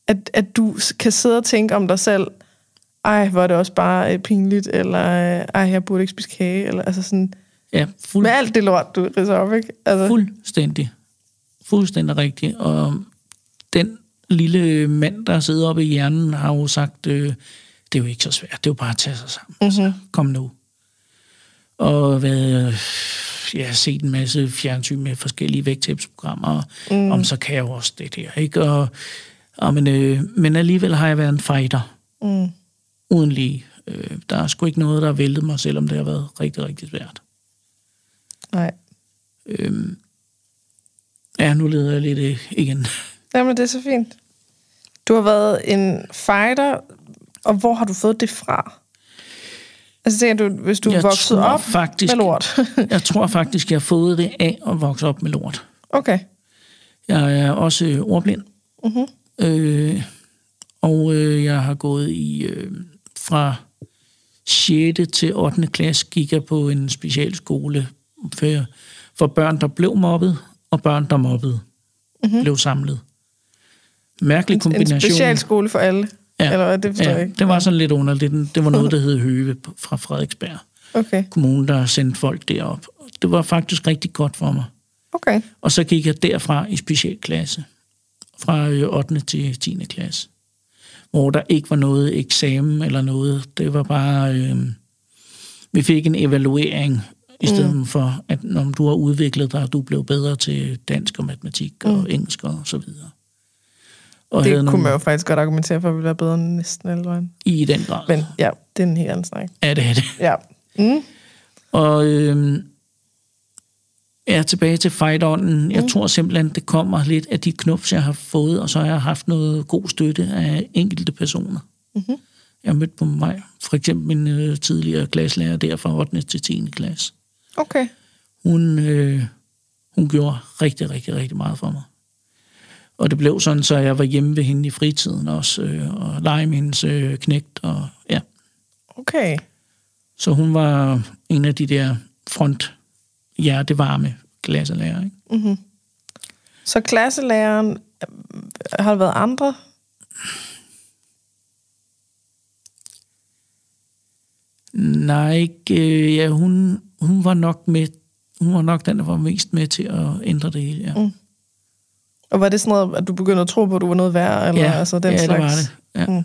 At, at du kan sidde og tænke om dig selv, ej, hvor er det også bare øh, pinligt, eller ej, jeg burde ikke spise kage, eller altså sådan... ja fuld, Med alt det lort, du ridser op, ikke? Altså, fuldstændig. Fuldstændig rigtigt. Og den lille mand, der sidder oppe i hjernen, har jo sagt, øh, det er jo ikke så svært, det er jo bare at tage sig sammen. Mhm. Altså, kom nu. Og hvad, jeg har set en masse fjernsyn med forskellige vægttabsprogrammer, mm. om så kan jeg jo også det der, ikke? Og, og men, øh, men alligevel har jeg været en fighter, mm, uden lige. Øh, der er sgu ikke noget, der har væltet mig, selvom det har været rigtig, rigtig svært. nej. Øhm, ja, nu leder jeg lidt øh, igen. Jamen, det er så fint. Du har været en fighter, og hvor har du fået det fra? Altså, du, hvis du Jeg vokset tror op faktisk- med lort. (laughs) Jeg tror faktisk, jeg har fået det af at vokse op med lort. okay. Jeg er også øh, ordblind. Mhm. Øh, og øh, jeg har gået i... Øh, fra 6. til 8. klasse gik jeg på en specialskole for, for børn, der blev mobbet, og børn, der mobbede, mm-hmm. blev samlet. Mærkelig En kombination. specialskole for alle? Ja. Eller hvad? Det forstår jeg ja, ikke. det var sådan lidt underligt. Det var noget, der (laughs) hed Høve fra Frederiksberg. Okay. Kommunen, der sendte folk derop. Det var faktisk rigtig godt for mig. Okay. Og så gik jeg derfra i specialklasse. Fra øh, 8. til 10. klasse. Hvor der ikke var noget eksamen eller noget. Det var bare... Øh, vi fik en evaluering i stedet mm. for, at når du har udviklet dig, du blev bedre til dansk og matematik og Mm. engelsk og så videre. Og Det kunne nogle, man jo faktisk godt argumentere for, at vi være bedre end næsten alle vejen. I den grad. Men ja, det er en helt anden snak. Ja, det er det. Ja. Mm. Og øh, ja, tilbage til fightånden. Jeg tror simpelthen, det kommer lidt af de knups, jeg har fået, og så har jeg haft noget god støtte af enkelte personer. Mhm. Jeg har mødt på mig. For eksempel min øh, tidligere klasselærer der fra 8. til 10. klasse. Okay. Hun, øh, hun gjorde rigtig, rigtig, rigtig meget for mig. Og det blev sådan, så jeg var hjemme ved hende i fritiden også, øh, og lege med hendes øh, knægt. Og, ja. Okay. Så hun var en af de der front hjertevarme klasselærer. Ikke? Mm-hmm. Så klasselæreren, øh, har der været andre? Nej, ikke, øh, ja, hun, hun var nok med, hun var nok den, der var mest med til at ændre det hele. Ja, Mm. Og var det sådan noget, at du begyndte at tro på, at du var noget værd? Eller, ja, altså, den ja slags? det var det. Ja. Mm.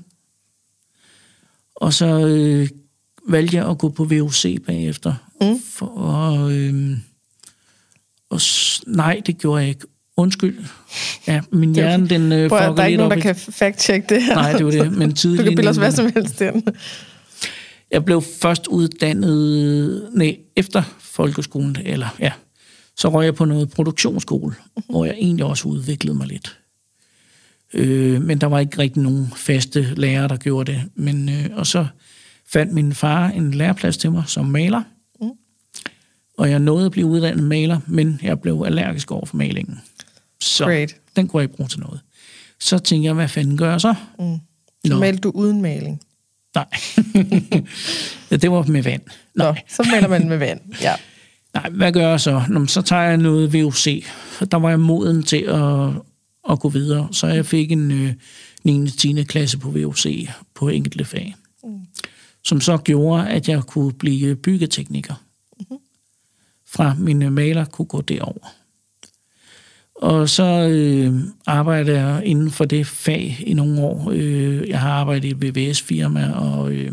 Og så øh, valgte jeg at gå på VUC bagefter. Mm. For, øh, og nej, det gjorde jeg ikke. Undskyld. Ja, min er hjerne, den øh, Prøv, at, der fucker er ikke lidt nogen, op. der kan fact-check det her. Nej, det var det. Men (laughs) Du tidligere... kan bilde os hvad som helst ind. Jeg blev først uddannet, nej, efter folkeskolen, eller ja, så røg jeg på noget produktionsskole, hvor jeg egentlig også udviklede mig lidt. Øh, men der var ikke rigtig nogen faste lærere, der gjorde det. Men, øh, og så fandt min far en læreplads til mig som maler. Mm. Og jeg nåede at blive uddannet maler, men jeg blev allergisk over for malingen. Så Great. den kunne jeg ikke bruge til noget. Så tænkte jeg, hvad fanden gør jeg så? Mm. Så Nå. malte du uden maling. Nej. (laughs) ja, det var med vand. Nå, Nej. så maler man med vand. Ja. (laughs) Nej, hvad gør jeg så? Nå, så tager jeg noget VUC. Der var jeg moden til at, at gå videre. Så jeg fik en øh, 9. 10. klasse på VUC på enkelte fag. Mm. Som så gjorde, at jeg kunne blive byggetekniker. Mhm. Fra min øh, maler kunne gå derover. Og så øh, arbejder jeg inden for det fag i nogle år. Øh, jeg har arbejdet i et VVS-firma og øh,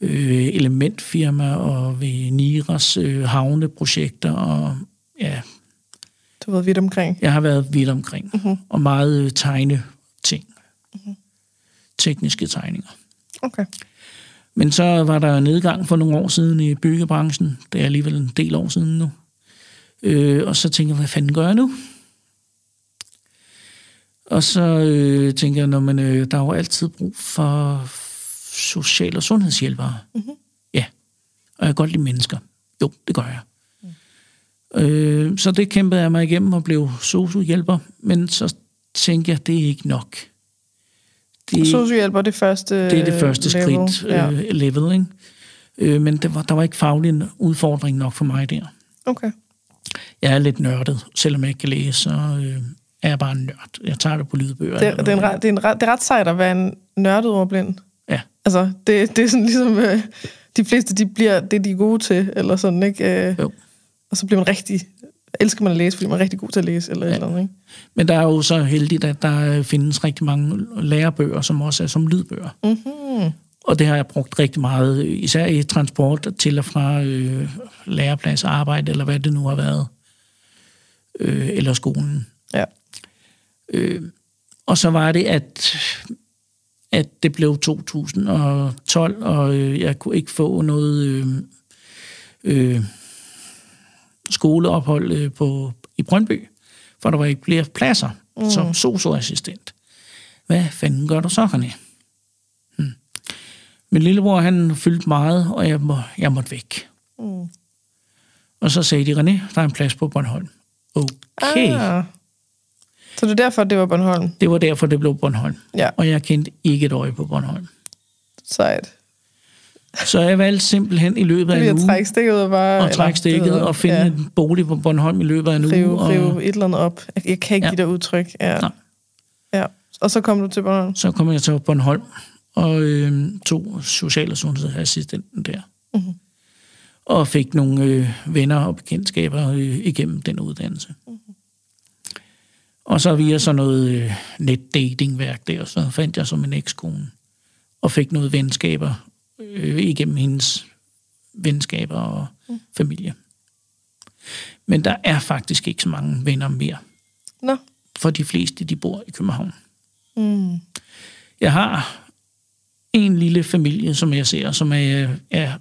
øh, elementfirma og ved Niras øh, havneprojekter og ja, Du har været vidt omkring. Jeg har været vidt omkring, mm-hmm. og meget øh, tegne ting. Mm-hmm. Tekniske tegninger. Okay. Men så var der nedgang for nogle år siden i byggebranchen. Det er alligevel en del år siden nu. Øh, og så tænker jeg, hvad fanden gør jeg nu? Og så øh, tænker jeg, når man, øh, der er jo altid brug for social- og sundhedshjælpere. Mm-hmm. Ja, og jeg kan godt lide mennesker. Jo, det gør jeg. Mm. Øh, så det kæmpede jeg mig igennem og blev sociohjælper, men så tænkte jeg, det er ikke nok. Det, sociohjælper det første Det er det første level. skridt, ja. øh, level, ikke? Øh, men det var, der var ikke faglig en udfordring nok for mig der. Okay. Jeg er lidt nørdet, selvom jeg ikke kan læse, så øh, er jeg bare en nørd. Jeg tager det på lydbøger. Det, det, er, en, ret, det, er, en det er ret sejt at være en nørdet ordblind. Altså, det, det er sådan ligesom, øh, de fleste, de bliver det, de er gode til, eller sådan, ikke? Øh, jo. Og så bliver man rigtig, elsker man at læse, fordi man er rigtig god til at læse, eller ja. eller andet, ikke? Men der er jo så heldigt, at der findes rigtig mange lærebøger, som også er som lydbøger. Mm-hmm. Og det har jeg brugt rigtig meget, især i transport til og fra øh, læreplads, arbejde, eller hvad det nu har været. Øh, eller skolen. Ja. Øh, og så var det, at, at det blev 2012, og øh, jeg kunne ikke få noget øh, øh, skoleophold øh, på, i Brøndby, for der var ikke flere pladser mm. som socioassistent. Hvad fanden gør du så, René? Hmm. Min lillebror, han fyldte meget, og jeg, må, jeg måtte væk. Mm. Og så sagde de, René, der er en plads på Bornholm. Okay. Ah. Så det er derfor, det var Bornholm? Det var derfor, det blev Bornholm. Ja. Og jeg kendte ikke et øje på Bornholm. Sejt. Så jeg valgte simpelthen i løbet af en uge... trække stikket og bare... Og trække stikket og finde ja. en bolig på Bornholm i løbet af en rive, uge. Og... Rive et eller andet op. Jeg kan ikke ja. give dig udtryk. Ja. Nej. ja. Og så kom du til Bornholm? Så kom jeg til Bornholm og øh, tog social- og sundhedsassistenten der. Mm-hmm. Og fik nogle øh, venner og bekendtskaber øh, igennem den uddannelse. Og så via sådan noget øh, netdatingværk der, så fandt jeg som en ekskone. Og fik noget venskaber øh, igennem hendes venskaber og mm. familie. Men der er faktisk ikke så mange venner mere. Nå. For de fleste, de bor i København. Mm. Jeg har en lille familie, som jeg ser, som er, er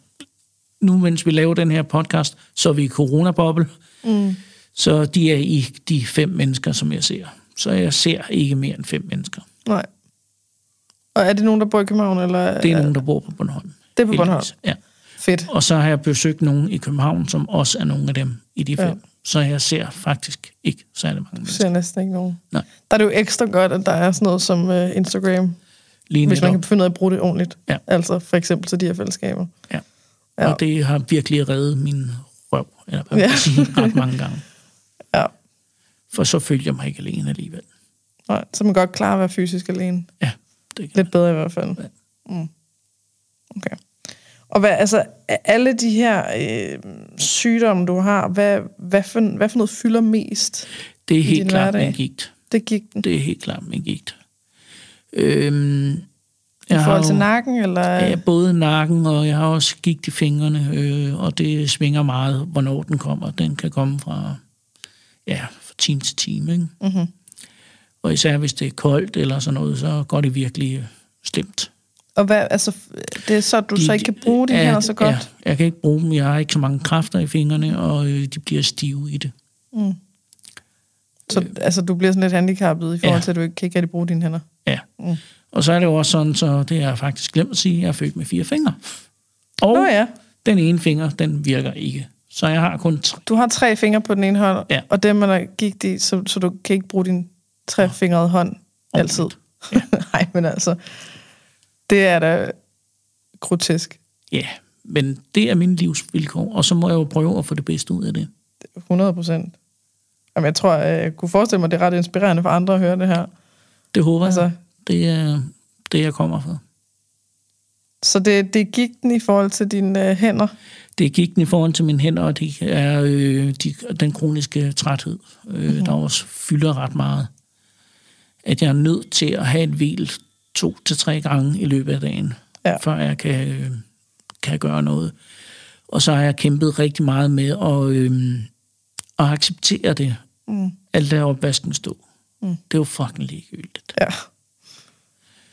nu mens vi laver den her podcast, så er vi i coronaboble. Mm. Så de er i de fem mennesker, som jeg ser. Så jeg ser ikke mere end fem mennesker. Nej. Og er det nogen, der bor i København? Eller? Det er nogen, der bor på Bornholm. Det er på Bornholm? Ja. Fedt. Og så har jeg besøgt nogen i København, som også er nogle af dem i de fem. Ja. Så jeg ser faktisk ikke særlig mange mennesker. Du ser næsten ikke nogen. Nej. Der er det jo ekstra godt, at der er sådan noget som uh, Instagram, Lige hvis man kan finde ud af at bruge det ordentligt. Ja. Altså for eksempel til de her fællesskaber. Ja. ja. Og det har virkelig reddet min røv, eller hvad man ja. sige, ret mange gange. (laughs) For så følger jeg mig ikke alene alligevel. Nej, så man godt klar at være fysisk alene. Ja, det kan Lidt bedre i hvert fald. Ja. Mm. Okay. Og hvad, altså, alle de her øh, sygdomme, du har, hvad, hvad, for, hvad for noget fylder mest Det er helt klart hverdag? min gigt. Det gik den? Det er helt klart min gigt. Øhm, I forhold til nakken, eller? Ja, både nakken, og jeg har også gigt i fingrene, øh, og det svinger meget, hvornår den kommer. Den kan komme fra, ja, time til time, ikke? Mm-hmm. Og især hvis det er koldt eller sådan noget, så går det virkelig slemt. Og hvad, altså, det er så, du de, så ikke kan bruge de her så godt? Ja, jeg kan ikke bruge dem. Jeg har ikke så mange kræfter i fingrene, og øh, de bliver stive i det. Mm. Så øh, altså, du bliver sådan lidt handicappet i forhold ja. til, at du ikke kan ikke rigtig bruge dine hænder? Ja. Mm. Og så er det jo også sådan, så det har jeg faktisk glemt at sige, jeg er født med fire fingre. Og Nå ja. den ene finger, den virker ikke. Så jeg har kun tre. Du har tre fingre på den ene hånd, ja. og dem er der gik de, så, så du kan ikke bruge din trefingrede hånd altid. (laughs) Ja. Nej, men altså, det er da grotesk. Ja, men det er min livsvilkår, og så må jeg jo prøve at få det bedste ud af det. 100 procent. Jamen, jeg tror, jeg kunne forestille mig, at det er ret inspirerende for andre at høre det her. Det håber altså, jeg. Det er det, jeg kommer for. Så det, det gik den i forhold til dine øh, hænder? Det gik den i forhold til mine hænder, og det er øh, de, den kroniske træthed, øh, mm-hmm. der også fylder ret meget at jeg er nødt til at have et hvil to til tre gange i løbet af dagen, ja. før jeg kan, øh, kan gøre noget. Og så har jeg kæmpet rigtig meget med at, øh, at acceptere det, Mm. Alt der opvasken stå. Mm. Det er jo fucking ligegyldigt. Ja.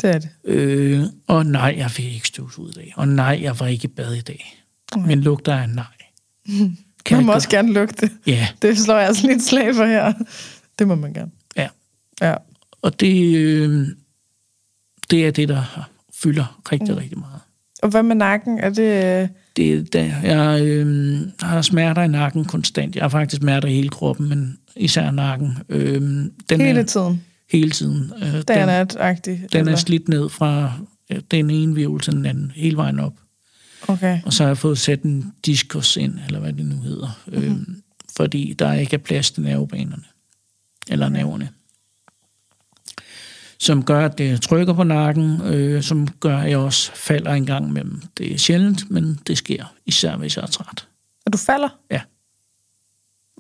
Det er det. Øh, og nej, jeg fik ikke støvsud i dag. Og nej, jeg var ikke i bad i dag. Mm. Men lugter af nej. (laughs) Kan man må også gerne lugte. Ja, Det slår jeg altså lidt slag for her. Det må man gerne. ja. Ja. Og det, øh, det er det, der fylder rigtig, mm. rigtig meget. Og hvad med nakken? Er det... øh, Det er der, jeg øh, har smerter i nakken konstant. Jeg har faktisk smerter i hele kroppen, men især nakken. Øh, den Hele er, tiden. hele tiden. Øh, Der den, er den er eller? slidt ned fra ja, den ene virvel til den anden, hele vejen op. Okay. Og så har jeg fået sat en diskus ind, eller hvad det nu hedder. Mm-hmm. Øh, fordi der ikke er plads til nervebanerne. Eller nerverne. Som gør, at det trykker på nakken, øh, som gør, at jeg også falder en gang imellem. Det er sjældent, men det sker, især hvis jeg er træt. Og du falder? Ja.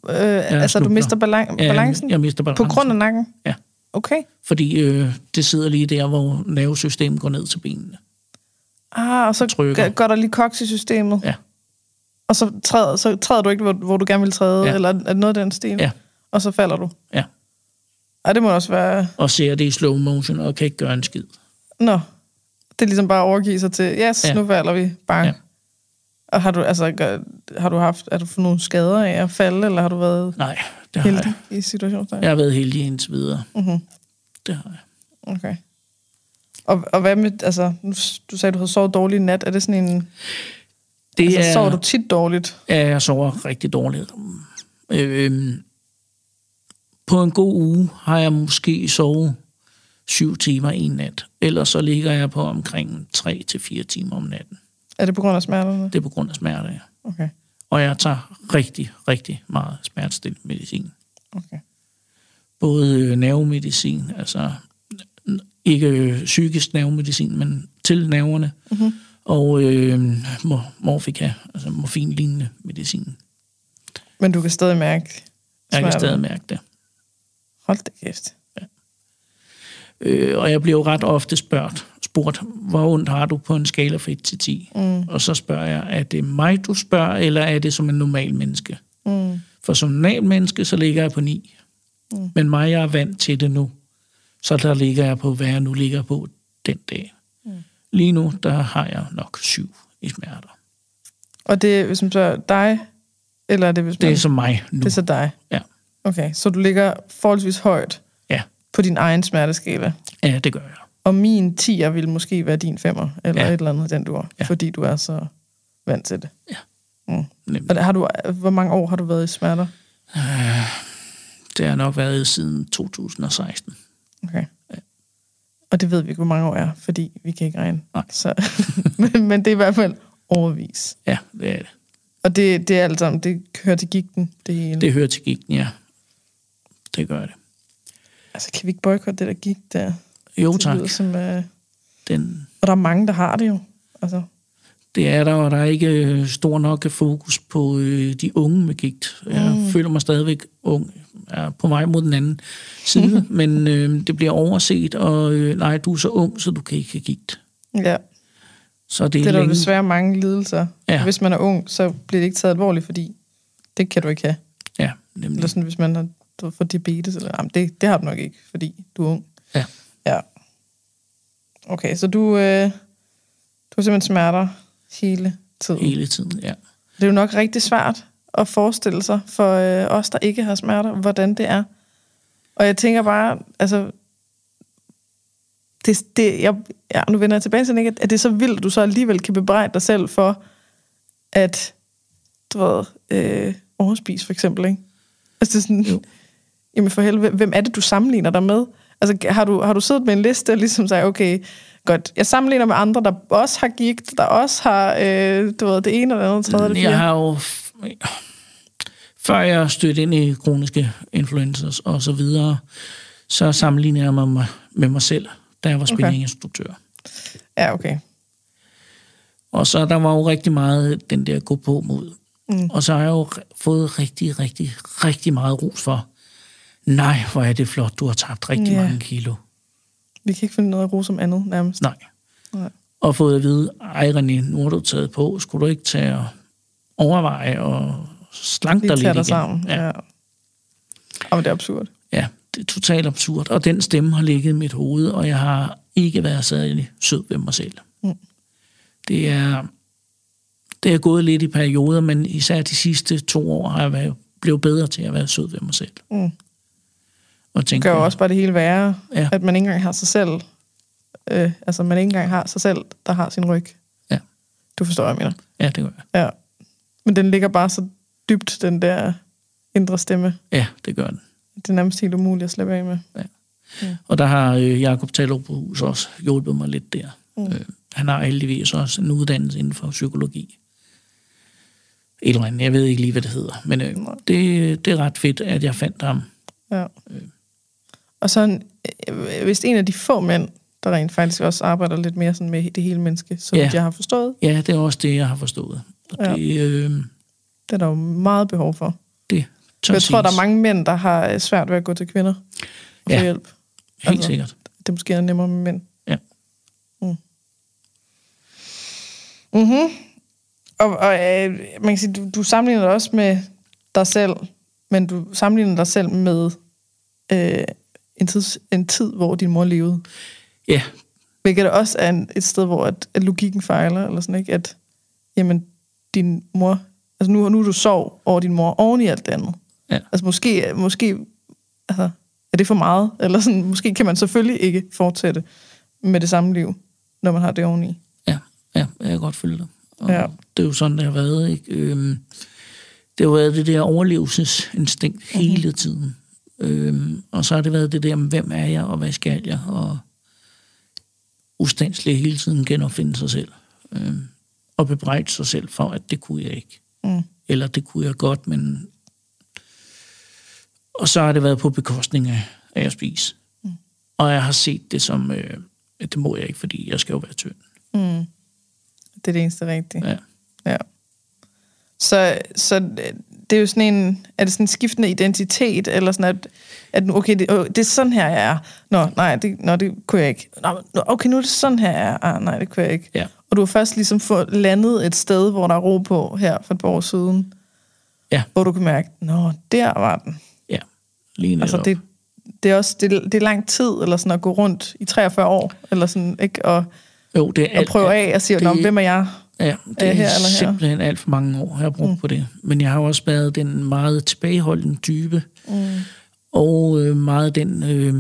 Øh, altså, du snubler. mister balan- Ja, balancen? Jeg mister På balancen. grund af nakken? Ja. Okay. Fordi øh, det sidder lige der, hvor nervesystemet går ned til benene. Ah, og så Trykker. g- går der lige koks i systemet? Ja. Og så træder, så træder du ikke, hvor, hvor du gerne vil træde? Ja. Eller er det noget af den stil? Ja. Og så falder du? Ja. Ej, det må også være... Og ser det i slow motion, og kan ikke gøre en skid. Nå. Det er ligesom bare at overgive sig til, yes, Ja. nu falder vi. Bang. Ja. Og har du, altså, gør- har du haft, har du fået nogle skader af at falde, eller har du været Nej, det har heldig jeg. i situationen? Jeg har været heldig indtil videre. Mm-hmm. Det har jeg. Okay. Og, og hvad med, altså, du sagde, du havde sovet dårligt i nat. Er det sådan en, Det altså, er, sover du tit dårligt? Ja, jeg sover rigtig dårligt. Øhm, på en god uge har jeg måske sovet syv timer en nat. Ellers så ligger jeg på omkring 3 til fire timer om natten. Er det på grund af smerterne? Det er på grund af smerte, ja. Okay. Og jeg tager rigtig, rigtig meget smertestillende medicin. okay. Både øh, nervemedicin, altså ikke øh, psykisk nervemedicin, men til nerverne, Mm-hmm. og øh, mor- morfika, altså morfinlignende medicin. Men du kan stadig mærke Jeg kan stadig mærke det. Hold da kæft. Øh, og jeg bliver jo ret ofte spurgt, spurgt, hvor ondt har du på en skala fra 1 til 10? Mm. Og så spørger jeg, er det mig, du spørger, eller er det som en normal menneske? Mm. For som normal menneske, så ligger jeg på 9. Mm. Men mig, jeg er vant til det nu. Så der ligger jeg på, hvad jeg nu ligger på den dag. Mm. Lige nu, der har jeg nok 7 i smerter. Og det er, hvis man spørger dig, eller er det, hvis man... Det er som mig nu. det er så dig? Ja. Okay, så du ligger forholdsvis højt Ja. på din egen smerteskala. Ja, det gør jeg. Og min 10'er vil måske være din 5'er, eller Ja. et eller andet den du er, Ja. fordi du er så vant til det. Nemlig. Og har du, hvor mange år har du været i smerter? Det har nok været siden 2016. Okay. Og det ved vi ikke, hvor mange år er, fordi vi kan ikke regne. Nej. Så, (laughs) men, men det er i hvert fald overvis. Ja, det er det. Og det, det er alt sammen, det hører til gigten, det hele. Det hører til gigten, ja. Det gør det. Altså, kan vi ikke boykotte det der gigt der? Jo, Det tak. lyder Som, uh... Den, Og der er mange, der har det jo. Altså, det er der, og der er ikke øh, stor nok fokus på øh, de unge med gigt. Jeg Mm. føler mig stadigvæk ung. Er på vej mod den anden side, (laughs) men øh, det bliver overset, og øh, nej, du er så ung, så du kan ikke have gigt. ja, Så det det er, er der længe, desværre mange lidelser. Ja. Hvis man er ung, så bliver det ikke taget alvorligt, fordi det kan du ikke have. Ja, nemlig. Eller sådan, hvis man har fået diabetes, eller, jamen, det, det har du nok ikke, fordi du er ung. Ja. Ja. Okay, så du, øh, du har simpelthen smerter hele tiden. Hele tiden, ja. Det er jo nok rigtig svært at forestille sig for øh, os, der ikke har smerter, hvordan det er. Og jeg tænker bare, altså, det, det, jeg, ja, nu vender jeg tilbage til det, at det er så vildt, at du så alligevel kan bebrejde dig selv for, at, du ved, øh, overspise for eksempel, ikke? Altså det er sådan, Jo. (laughs) jamen for helvede, hvem er det, du sammenligner dig med? Altså har du, har du siddet med en liste og ligesom sagt, okay, godt, jeg sammenligner med andre, der også har gigt, der også har, øh, du ved, det ene eller andet, tredje eller Jeg har jo... Før jeg stødte ind i kroniske influencers og så videre, så sammenlignede jeg mig med, mig selv, da jeg var Okay. spinninginstruktør. Ja, okay. Og så der var jo rigtig meget den der gå på mod. Mm. Og så har jeg jo fået rigtig, rigtig, rigtig meget ros for, nej, hvor er det flot, du har tabt rigtig Ja. mange kilo. Vi kan ikke finde noget at rose om andet, nærmest. Nej. Nej. Og fået at vide, ej René, nu har du taget på, skulle du ikke tage og overveje og slanke dig lidt igen? sammen. Ja. Ja. men det er absurd. Ja, det er totalt absurd. Og den stemme har ligget i mit hoved, og jeg har ikke været særlig sød ved mig selv. Mm. Det er det er gået lidt i perioder, men især de sidste to år har jeg været, blevet bedre til at være sød ved mig selv. Mm. Og Det tænke, gør også bare det hele værre, ja. at man ikke engang har sig selv, øh, altså man ikke engang har sig selv, der har sin ryg. Ja. Du forstår, hvad jeg mener. Ja, det gør jeg. Ja. Men den ligger bare så dybt, den der indre stemme. Ja, det gør den. Det er nærmest helt umuligt at slippe af med. Og der har øh, Jakob Tallerup Hus også hjulpet mig lidt der. Mm. Øh, han har heldigvis også en uddannelse inden for psykologi. Et eller andet, jeg ved ikke lige, hvad det hedder. Men øh, Nej. det, det er ret fedt, at jeg fandt ham. Ja. Og så en, øh, hvis en af de få mænd, der rent faktisk også arbejder lidt mere sådan med det hele menneske, som Ja. ja. jeg har forstået, Ja, det er også det, jeg har forstået. Og Ja. det, øh, det er der jo meget behov for. det tør jeg tror, der er mange mænd, der har øh, svært ved at gå til kvinder og få Ja. hjælp. Helt altså. sikkert. Det måske er nemmere med mænd. Ja. Mm. Mm-hmm. Og, og øh, man kan sige, du, du sammenligner dig også med dig selv, men du sammenligner dig selv med øh, en, tid, en tid, hvor din mor levede. Ja, Hvilket også er en, et sted, hvor at, at logikken fejler, eller sådan ikke, at jamen, din mor, altså nu, nu er du sov over din mor oven i alt det andet. Ja. Altså måske, måske altså, er det for meget, eller sådan, måske kan man selvfølgelig ikke fortsætte med det samme liv, når man har det oveni. ja, ja, jeg kan godt følge dig. Og Ja. Det er jo sådan, det har været. Ikke? Øhm, det har jo været det der overlevelsesinstinkt Mhm. hele tiden. Øhm, og så har det været det der, hvem er jeg, og hvad skal jeg, og ustandsligt hele tiden genopfinde sig selv. Øhm, og bebrejde sig selv for, at det kunne jeg ikke. Mm. Eller det kunne jeg godt, men... Og så har det været på bekostning af, af at spise. Mm. Og jeg har set det som, øh, at det må jeg ikke, fordi jeg skal jo være tynd. Mm. Det er det eneste rigtige. Ja. Ja. Så, så det er jo sådan en, er det sådan en skiftende identitet, eller sådan at, at nu, okay, det, åh, det er sådan her, jeg er. Nå, nej, det, nå, det kunne jeg ikke. Nå, okay, nu er det sådan her, jeg er. Ah, nej, det kunne jeg ikke. Ja. Og du har først ligesom fået landet et sted, hvor der er ro på her for et par år siden. Ja. Hvor du kan mærke, nå, der var den. Ja, lige netop. Altså, det, det er også det, det er lang tid, eller sådan at gå rundt i 43 år, eller sådan, ikke? Og, jo, det er og prøve af og sige, det- hvem er jeg? Ja, det er her eller her? simpelthen alt for mange år, jeg har brugt mm. på det. Men jeg har også været den meget tilbageholdende type, Mm. og øh, meget den... Øh,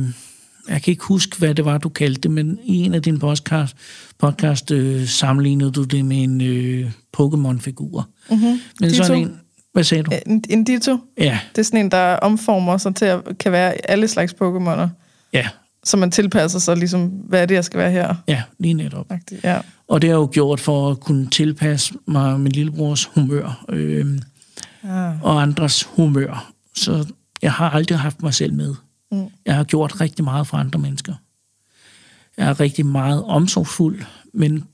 jeg kan ikke huske, hvad det var, du kaldte det, men i en af dine podcast, podcast øh, sammenlignede du det med en øh, Pokémon-figur. Mm-hmm. Men Ditto. sådan en... Hvad sagde du? En, en ditto. Ja, Det er sådan en, der omformer sig til at kan være alle slags Pokémoner, ja, så man tilpasser sig ligesom, hvad er det, jeg skal være her? ja, lige netop. Agtigt. Ja. Og det har jeg jo gjort for at kunne tilpasse mig min lillebrors humør øh, Ah. og andres humør. Så jeg har aldrig haft mig selv med. Mm. Jeg har gjort rigtig meget for andre mennesker. Jeg er rigtig meget omsorgsfuld, men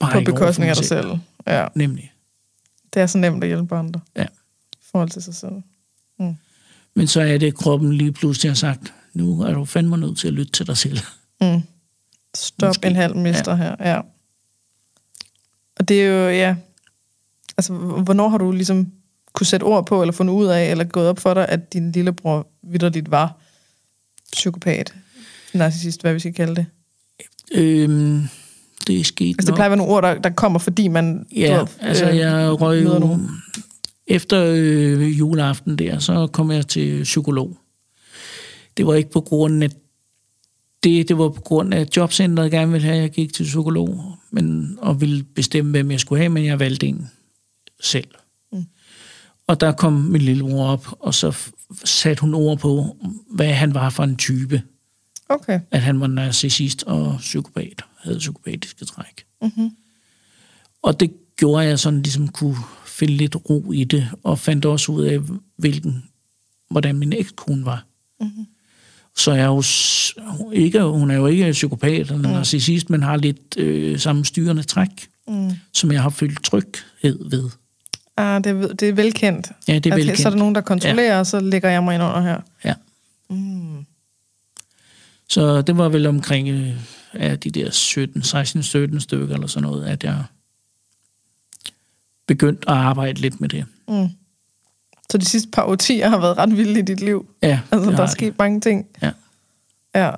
bare På bekostning af dig selv. Ja. Nemlig. Det er så nemt at hjælpe andre. Ja. I forhold til sig selv. Men så er det, at kroppen lige pludselig har sagt, nu er du fandme nødt til at lytte til dig selv. Mm. Stop Måske. en halv mister ja. her. Ja. Og det er jo, ja... Altså, hvornår har du ligesom kunne sætte ord på, eller fundet ud af, eller gået op for dig, at din lillebror vidderligt var psykopat, narcissist, hvad vi skal kalde det. Øhm, det er sket Altså, det plejer at være nogle ord, der, der kommer, fordi man... Ja, ved, altså øh, jeg røg jo... Efter øh, juleaften der, så kom jeg til psykolog. Det var ikke på grund af det, det var på grund af at jobcenteret gerne ville have, at jeg gik til psykolog, men, og ville bestemme, hvem jeg skulle have, men jeg valgte en selv. Mm. Og der kom min lillebror op, og så satte hun ord på, hvad han var for en type. Okay. At han var narcissist og psykopat, havde psykopatiske træk. Mm-hmm. Og det gjorde, jeg sådan ligesom kunne finde lidt ro i det, og fandt også ud af, hvilken, hvordan min ekskone var. Mm-hmm. Så jeg er jo ikke, hun er jo ikke psykopat eller narcissist, men har lidt øh, samme styrende træk, Mm. som jeg har følt tryghed ved. Ah, det, er, det er velkendt. Ja, det er At velkendt. Så er der nogen, der kontrollerer, ja. og så lægger jeg mig ind under her. Ja. Mm. Så det var vel omkring øh, ja, de der 17, 16, 17 stykker eller sådan noget, at jeg begyndte at arbejde lidt med det. Mm. Så de sidste par årtier har været ret vilde i dit liv. Ja, Altså, der er sket mange ting. Ja. Ja.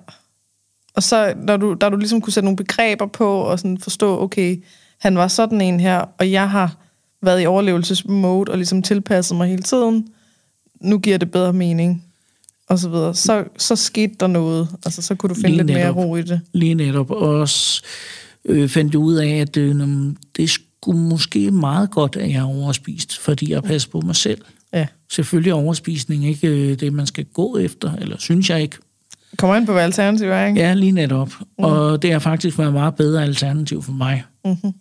Og så, når du, da du ligesom kunne sætte nogle begreber på, og sådan forstå, okay, han var sådan en her, og jeg har været i overlevelsesmode, og ligesom tilpasset mig hele tiden, nu giver det bedre mening, og så videre. Så, så skete der noget. Altså, så kunne du finde Lige lidt mere netop. ro i det. Lige netop. Og også øh, fandt jeg ud af, at øh, det skulle måske meget godt, at jeg er overspist, fordi jeg passer på mig selv. Ja. Selvfølgelig er overspisning ikke øh, det, man skal gå efter, eller synes jeg ikke. Kommer ind på, hvad alternativet er, ikke? Ja, lige netop. Mm. Og det har faktisk været et meget bedre alternativ for mig. Mm-hmm.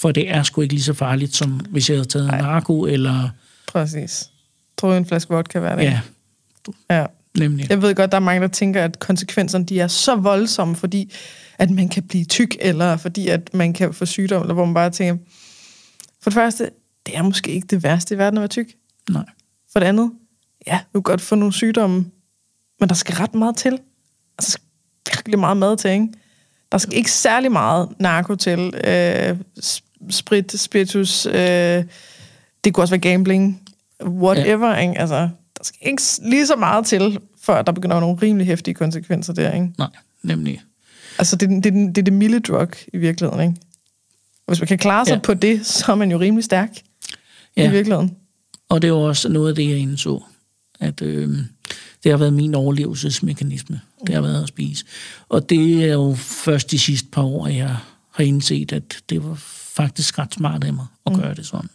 For det er sgu ikke lige så farligt, som hvis jeg havde taget Nej. narko, eller... Præcis. Tror en flaske vodka hver dag. Ja, ja. nemlig. Jeg ved godt, der er mange, der tænker, at konsekvenserne de er så voldsomme, fordi at man kan blive tyk, eller fordi at man kan få sygdom, eller hvor man bare tænker, for det første, det er måske ikke det værste i verden at være tyk. Nej. For det andet, ja, du kan godt få nogle sygdomme, men der skal ret meget til. Altså, der skal virkelig meget mad til, ikke? Der skal ikke særlig meget narko til. Øh, sp- sprit, spiritus, øh, det kunne også være gambling, whatever, ja. ikke? Altså, der skal ikke lige så meget til, før der begynder at være nogle rimelig hæftige konsekvenser der, ikke? Nej, nemlig. Altså, det, det, det er det milde drug i virkeligheden, ikke? Og hvis man kan klare sig Ja. på det, så er man jo rimelig stærk. Ja. i virkeligheden. Og det jo også noget af det, jeg indså, at øh, det har været min overlevelsesmekanisme. Det har været at spise. Og det er jo først de sidste par år, jeg har indset, at det var faktisk ret smart af mig at gøre det sådan.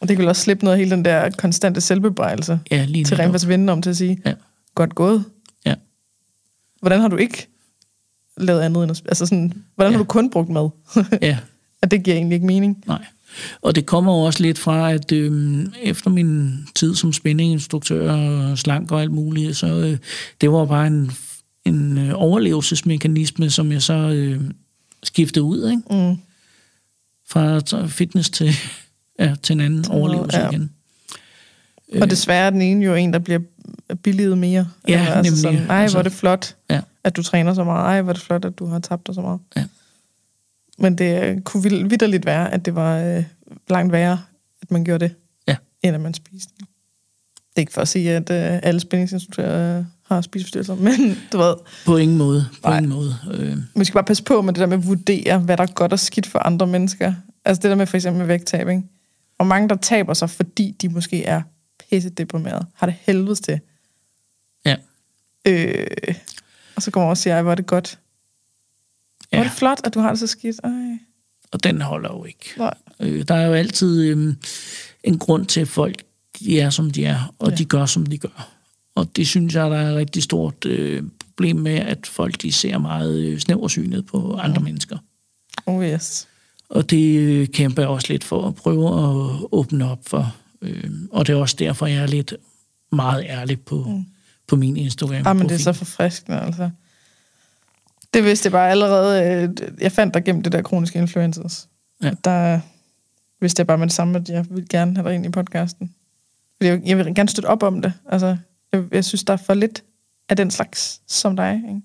Og det kan vel også slippe noget af hele den der konstante selvbebrejelse Ja, lige til rent faktisk vende om til at sige, Ja. godt gået. Ja. Hvordan har du ikke lavet andet end at Altså sådan, hvordan. Ja. har du kun brugt mad? ja, (laughs) at det giver egentlig ikke mening. nej. Og det kommer jo også lidt fra, at øh, efter min tid som spændinginstruktør og slank og alt muligt, så øh, det var bare en, en øh, overlevelsesmekanisme, som jeg så øh, skiftede ud, ikke? Mm. fra fitness til, ja, til en anden overlevelse ja. igen. Og desværre er den ene jo en, der bliver billiget mere. Ja, altså nemlig. Sådan, Ej, Altså- hvor er det flot, Ja. at du træner så meget. Ej, hvor er det flot, at du har tabt dig så meget. Ja. Men det øh, kunne vidderligt være, at det var øh, langt værre, at man gjorde det, Ja. end at man spiste. Det er ikke for at sige, at øh, alle spændingsinstruktører øh, har spiseforstyrrelser, (laughs) men du ved, På ingen måde. På Nej. ingen måde. Øh, man skal bare passe på med det der med at vurdere, hvad der er godt og skidt for andre mennesker. Altså det der med for eksempel vægttab, ikke? Og mange, der taber sig, fordi de måske er pisse deprimerede, har det helvedes til. ja. Øh, og så går man og siger, hvor er det godt. Ja. Hvor er ja. det flot, at du har det så skidt. Ej, Og den holder jo ikke. nej. Øh, der er jo altid øh, en grund til, at folk de er, som de er, og Ja. ja. de gør, som de gør. Og det synes jeg, der er et rigtig stort øh, problem med, at folk de ser meget øh, snæversynet på andre mennesker. Oh yes. Og det øh, kæmper jeg også lidt for at prøve at åbne op for. Øh, og det er også derfor, jeg er lidt meget ærlig på, mm. på min Instagram. Ah, men det er så forfriskende, altså. Det vidste jeg bare allerede. øh, Jeg fandt dig gennem det der kroniske influencers. Ja. Der vidste jeg bare med det samme, at jeg ville gerne have dig ind i podcasten. Fordi jeg, jeg vil gerne støtte op om det. Altså, jeg, jeg synes, der er for lidt af den slags som dig. Ikke?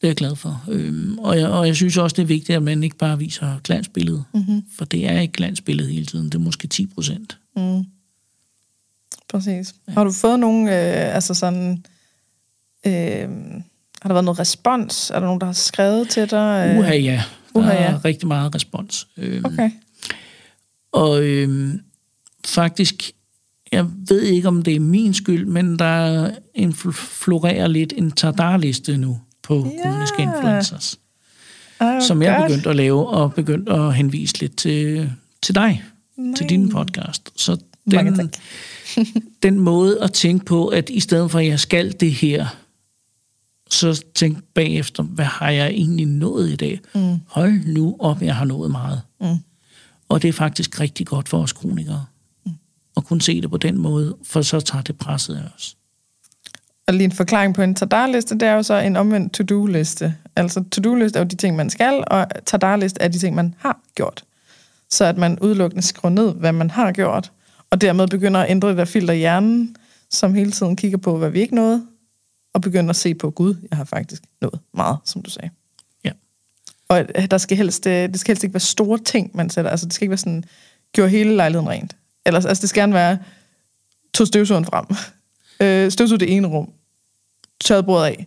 Det er jeg glad for. Øhm, og, jeg, og jeg synes også, det er vigtigt, at man ikke bare viser glansbilledet. Mm-hmm. For det er ikke glansbilledet hele tiden. Det er måske 10 procent. Mm. Præcis. Ja. Har du fået nogen, øh, altså sådan, øh, har der været noget respons? Er der nogen, der har skrevet til dig? Øh, Uha ja. Der Uha, ja. er rigtig meget respons. Øhm, Okay. Og øhm, faktisk, jeg ved ikke, om det er min skyld, men der florerer lidt en tadarliste nu på Ja. kroniske influencers, hvor som jeg er begyndt at lave, og begyndt at henvise lidt til, til dig, Nej. til din podcast. Så den, den måde at tænke på, at i stedet for, at jeg skal det her, så tænk bagefter, hvad har jeg egentlig nået i dag? Mm. Hold nu op, jeg har nået meget. Mm. Og det er faktisk rigtig godt for os kronikere. Mm. At kunne se det på den måde, for så tager det presset af os. Og lige en forklaring på en tadar-liste, det er jo så en omvendt to-do-liste. Altså to-do-liste er jo de ting, man skal, og tadar-liste er de ting, man har gjort. Så at man udelukkende skriver ned, hvad man har gjort, og dermed begynder at ændre det der filter i hjernen, som hele tiden kigger på, hvad vi ikke nåede, og begynder at se på, Gud, jeg har faktisk nået meget, som du sagde. Ja. Og at der skal helst, øh, det skal helst ikke være store ting, man sætter. Altså det skal ikke være sådan, gjorde hele lejligheden rent. Ellers, altså det skal gerne være, tog støvsugeren frem, (laughs) øh, støvsug det ene rum, tørret bordet af,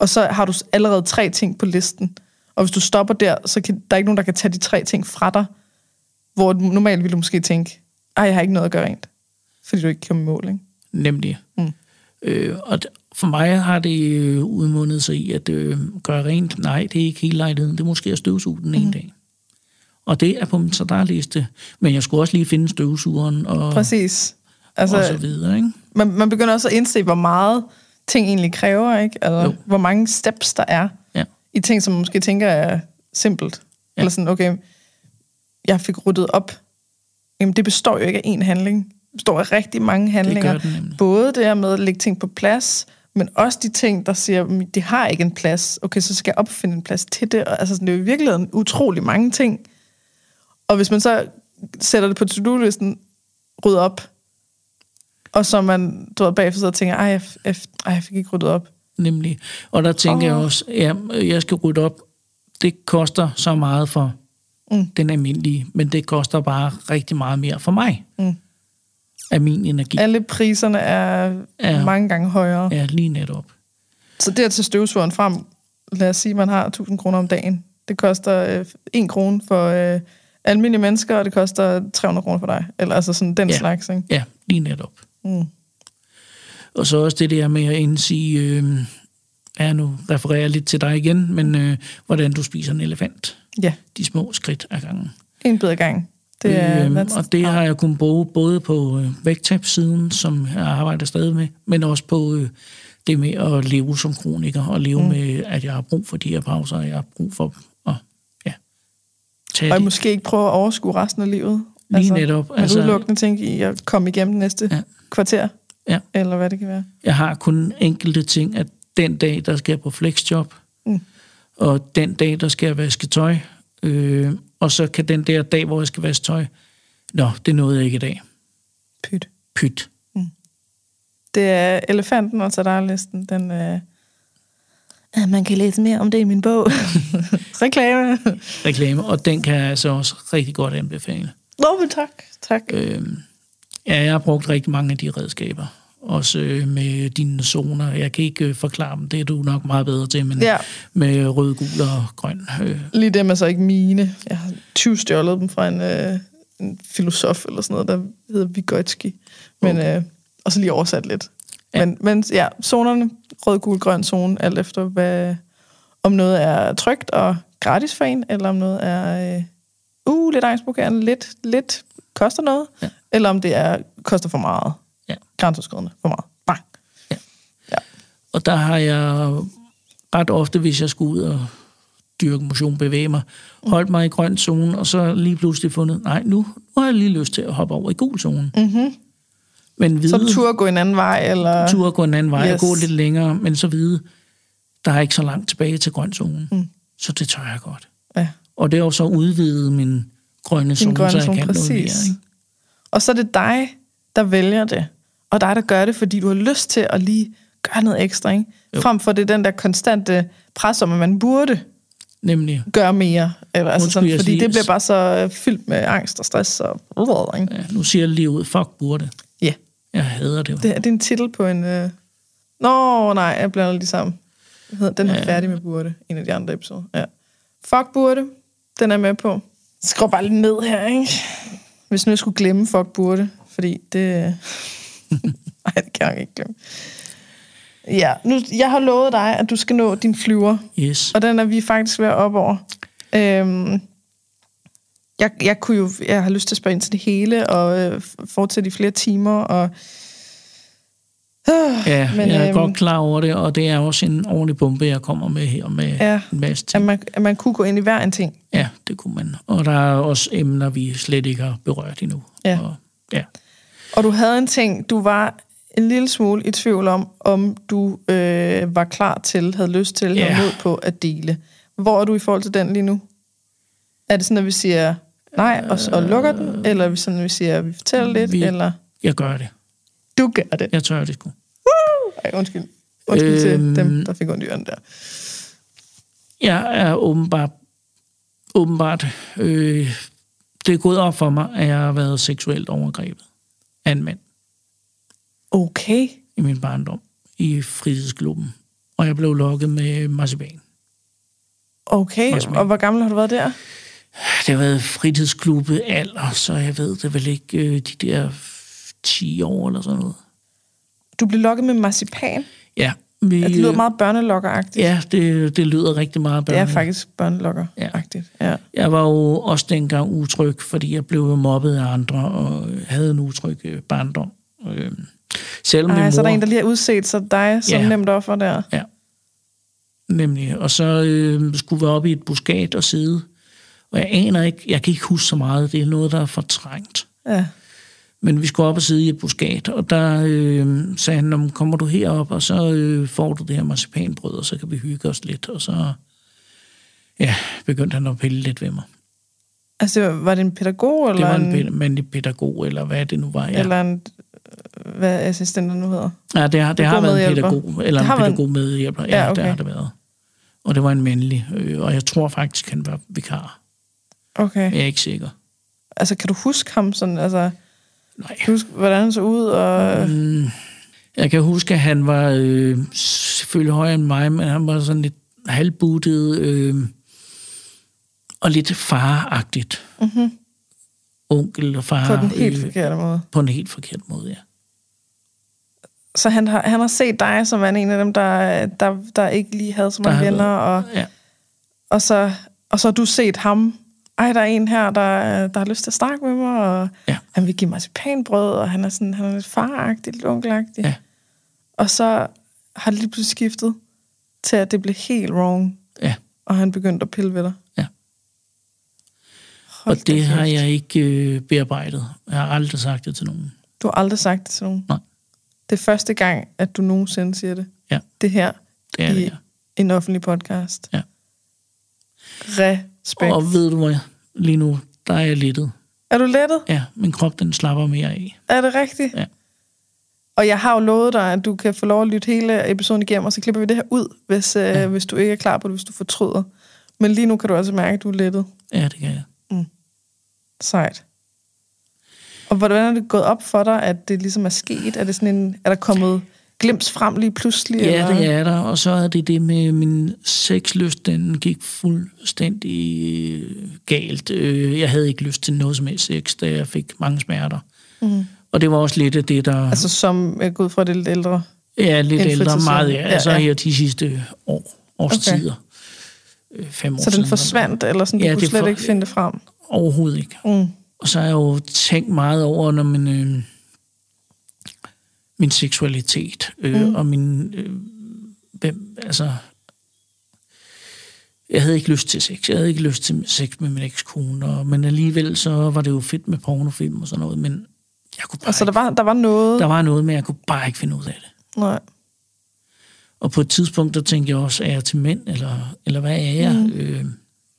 og så har du allerede tre ting på listen. Og hvis du stopper der, så kan der er ikke nogen, der kan tage de tre ting fra dig, hvor normalt ville du måske tænke, ej, jeg har ikke noget at gøre rent, fordi du ikke i mål, ikke? Nemlig. Mm. Øh, og for mig har det øh, udmundet sig i at øh, gøre rent. Nej, det er ikke hele lejligheden. Det er måske at støvsuge den ene mm. dag. Og det er på min liste. Men jeg skulle også lige finde støvsugeren og, Præcis. Altså, og så videre. Ikke? Man, man begynder også at indse, hvor meget ting egentlig kræver, ikke? Eller jo. hvor mange steps der er ja. i ting, som man måske tænker er simpelt. Ja. Eller sådan, okay, jeg fik ryddet op. Jamen, det består jo ikke af én handling. Det består af rigtig mange handlinger. Det det Både det her med at lægge ting på plads, men også de ting, der siger, det har ikke en plads. Okay, så skal jeg opfinde en plads til det. Og, altså, det er jo i virkeligheden utrolig mange ting. Og hvis man så sætter det på to-do-listen, rydder op, og så man du ved, bagefter og tænker, ej jeg, jeg, ej, jeg fik ikke ryddet op. Nemlig. Og der tænker oh. jeg også, ja, jeg skal rydde op. Det koster så meget for mm. den almindelige, men det koster bare rigtig meget mere for mig. Mm. Af min energi. Alle priserne er ja, mange gange højere. Ja, lige netop. Så det at tage støvsugeren frem, lad os sige, at man har 1000 kroner om dagen. Det koster øh, 1 krone for øh, almindelige mennesker, og det koster 300 kroner for dig. Eller altså sådan den ja. slags, ikke? Ja, lige netop. Mm. Og så også det der med at indsige, øh, ja, nu refererer jeg lidt til dig igen, men øh, hvordan du spiser en elefant. Ja. De små skridt ad gangen. En bid ad gangen. Det er, øhm, og det har jeg kunnet bruge både på øh, vægttabssiden, som jeg arbejder stadig med, men også på øh, det med at leve som kroniker, og leve mm. med, at jeg har brug for de her pauser, og jeg har brug for at ja, tage Og jeg måske ikke prøve at overskue resten af livet. Lige altså, netop. Altså, udelukkende tænke i at komme igennem næste ja. kvarter, ja. eller hvad det kan være. Jeg har kun enkelte ting, at den dag, der skal jeg på flexjob, mm. og den dag, der skal jeg vaske tøj, øh, og så kan den der dag, hvor jeg skal vaske tøj, nå, det nåede jeg ikke i dag. Pyt. Pyt. Mm. Det er elefanten og listen. Den, øh, man kan læse mere om det i min bog. (laughs) Reklame. Reklame, og den kan jeg altså også rigtig godt anbefale. Nå, men tak. tak. Øh, ja, jeg har brugt rigtig mange af de redskaber. Også øh, med dine zoner. Jeg kan ikke øh, forklare dem, det er du nok meget bedre til, men ja. med rød, gul og grøn. Øh. Lige dem er så ikke mine. Jeg har 20 stjålet dem fra en, øh, en filosof eller sådan noget, der hedder Vygotsky. Men, okay. øh, og så lige oversat lidt. Ja. Men, men ja, zonerne, rød, gul, grøn zone, alt efter hvad, om noget er trygt og gratis for en, eller om noget er øh, uh, lidt angstprovokerende, lidt, lidt koster noget, ja. eller om det er koster for meget. Grænseoverskridende for meget. Bang. Ja. ja. Og der har jeg ret ofte, hvis jeg skulle ud og dyrke motion, bevæge mig, holdt mig i grøn zone, og så lige pludselig fundet, nej, nu, nu har jeg lige lyst til at hoppe over i gul zone. Mm-hmm. Men vide, så turde gå en anden vej? Eller? Turde gå en anden vej yes. og gå lidt længere, men så vide, der er ikke så langt tilbage til grøn zone. Mm. Så det tør jeg godt. Ja. Og det er jo så udvidet min grønne zone, grønne så jeg kan præcis. noget mere. Ikke? Og så er det dig, der vælger det. Og dig, der gør det, fordi du har lyst til at lige gøre noget ekstra. Ikke? Frem for det den der konstante pres om, at man burde Nemlig. gøre mere. Eller, altså sådan, fordi sige, det bliver bare så øh, fyldt med angst og stress. Og, ikke? Ja, nu siger jeg lige ud, fuck burde. Ja. Yeah. Jeg hader det. Det, det er en titel på en... Uh... Nå, nej, jeg blander lige sammen. Den er ja. færdig med burde, en af de andre episoder. Ja. Fuck burde, den er med på. Skru bare lidt ned her, ikke? Hvis nu jeg skulle glemme fuck burde, fordi det... (laughs) Nej, det kan jeg ikke glemme. Ja, nu, jeg har lovet dig, at du skal nå din flyver. Yes. Og den er vi faktisk ved at op over. Øhm, jeg, jeg, kunne jo, jeg har lyst til at spørge ind til det hele, og øh, fortsætte i flere timer, og... Øh, ja, men, jeg er øh, godt klar over det, og det er også en ordentlig bombe, jeg kommer med her med ja, en masse ting. At man, at man kunne gå ind i hver en ting. Ja, det kunne man. Og der er også emner, vi slet ikke har berørt endnu. Ja. Og, ja. Og du havde en ting, du var en lille smule i tvivl om, om du øh, var klar til, havde lyst til, yeah. havde mod på at dele. Hvor er du i forhold til den lige nu? Er det sådan, at vi siger nej, og, og lukker den? Eller er det sådan, at vi siger, at vi fortæller lidt? Vi, eller? Jeg gør det. Du gør det? Jeg tør det sgu. Ej, undskyld. Undskyld øhm, til dem, der fik ondt i der. Jeg er åbenbart, åbenbart øh, det er gået op for mig, at jeg har været seksuelt overgrebet af en mand Okay. i min barndom i fritidsklubben. Og jeg blev lokket med marcipan. Okay, Marcipan. og hvor gammel har du været der? Det har været fritidsklubbe alder, så jeg ved det vel ikke, øh, de der 10 år eller sådan noget. Du blev lokket med marcipan. Ja, vi, Ja, det lyder meget børnelokkeragtigt. ja det, det lyder rigtig meget Det er børne. faktisk børnelokkeragtigt. Ja. Jeg var jo også dengang utryg, fordi jeg blev mobbet af andre og havde en utryg øh, barndom. Øh, selvom Ej, mor... så er der en, der lige har udset sig dig som Ja. nemt offer der. Ja, nemlig. Og så øh, skulle vi op i et buskat og sidde. Og jeg aner ikke, jeg kan ikke huske så meget, det er noget, der er fortrængt. Ja. Men vi skulle op og sidde i et buskat, og der øh, sagde han, "Nå, kommer du herop, og så øh, får du det her marcipanbrød, og så kan vi hygge os lidt. Og så ja, begyndte han at pille lidt ved mig. Altså, var det en pædagog, Det eller, var en, en mandlig pædagog, eller hvad det nu var. Ja, eller en hvad assistenter nu hedder? ja det har, det har været en pædagog, eller Det en pædagog medhjælper. Ja, Ja, okay. det har det været. Og det var en mandlig, øh, og jeg tror faktisk, han var vikar. Okay. Jeg er ikke sikker. Altså, kan du huske ham sådan, altså, Nej. kan du huske, hvordan han så ud, og... Mm, jeg kan huske, at han var øh, selvfølgelig højere end mig, men han var sådan lidt halvbuttet øh, og lidt faragtigt. Mm-hmm. Onkel og far. På den helt øh, forkerte måde. På en helt forkert måde, ja. Så han har, han har set dig som en af dem, der, der, der ikke lige havde så mange venner, og, ja. og, så, og så har du set ham. Ej, der er en her, der, der har lyst til at snakke med mig, og Ja. han vil give mig marcipanbrød, og han er, sådan, han er lidt faragtig, lidt onkelagtig. Ja. Og så har det lige pludselig skiftet til, at det blev helt wrong, ja. og han begyndte at pille ved dig. Ja. Hold Og det har jeg ikke øh, bearbejdet. Jeg har aldrig sagt det til nogen. Du har aldrig sagt det til nogen? Nej. Det er første gang, at du nogensinde siger det? Ja. Det her Det er i det, ja. en offentlig podcast? Ja. Respekt. Og ved du hvad? Lige nu, der er jeg lettet. Er du lettet? Ja, min krop, den slapper mere af. Er det rigtigt? Ja. Og jeg har jo lovet dig, at du kan få lov at lytte hele episoden igennem, og så klipper vi det her ud, hvis, ja. øh, hvis du ikke er klar på det, hvis du fortryder. Men lige nu kan du altså mærke, at du er lettet. Ja, det kan jeg. Sejt. Og hvordan er det gået op for dig, at det ligesom er sket? Er, det sådan en, er der kommet glims frem lige pludselig? Ja, eller? det er der. Og så er det det med min sexlyst, den gik fuldstændig øh, galt. Øh, Jeg havde ikke lyst til noget som helst sex, da jeg fik mange smerter. Mm. Og det var også lidt af det, der... Altså som er gået fra det lidt ældre? ja, lidt ældre, meget, ja. Ja, Altså ja. her de sidste år, årstider. Okay. Fem år Så den siden. forsvandt, eller sådan, du Ja, kunne det slet for- ikke finde det frem? Overhovedet ikke. Mm. Og så har jeg jo tænkt meget over, når min, øh, min seksualitet øh, mm. og min... Øh, hvem, altså... Jeg havde ikke lyst til sex. Jeg havde ikke lyst til sex med min ekskone. Og, men alligevel så var det jo fedt med pornofilm og sådan noget. Men jeg kunne bare Altså, der ikke, var, der var noget... der var noget, men jeg kunne bare ikke finde ud af det. Nej. Og på et tidspunkt, der tænkte jeg også, er jeg til mænd, eller, eller hvad er jeg? Mm. Øh,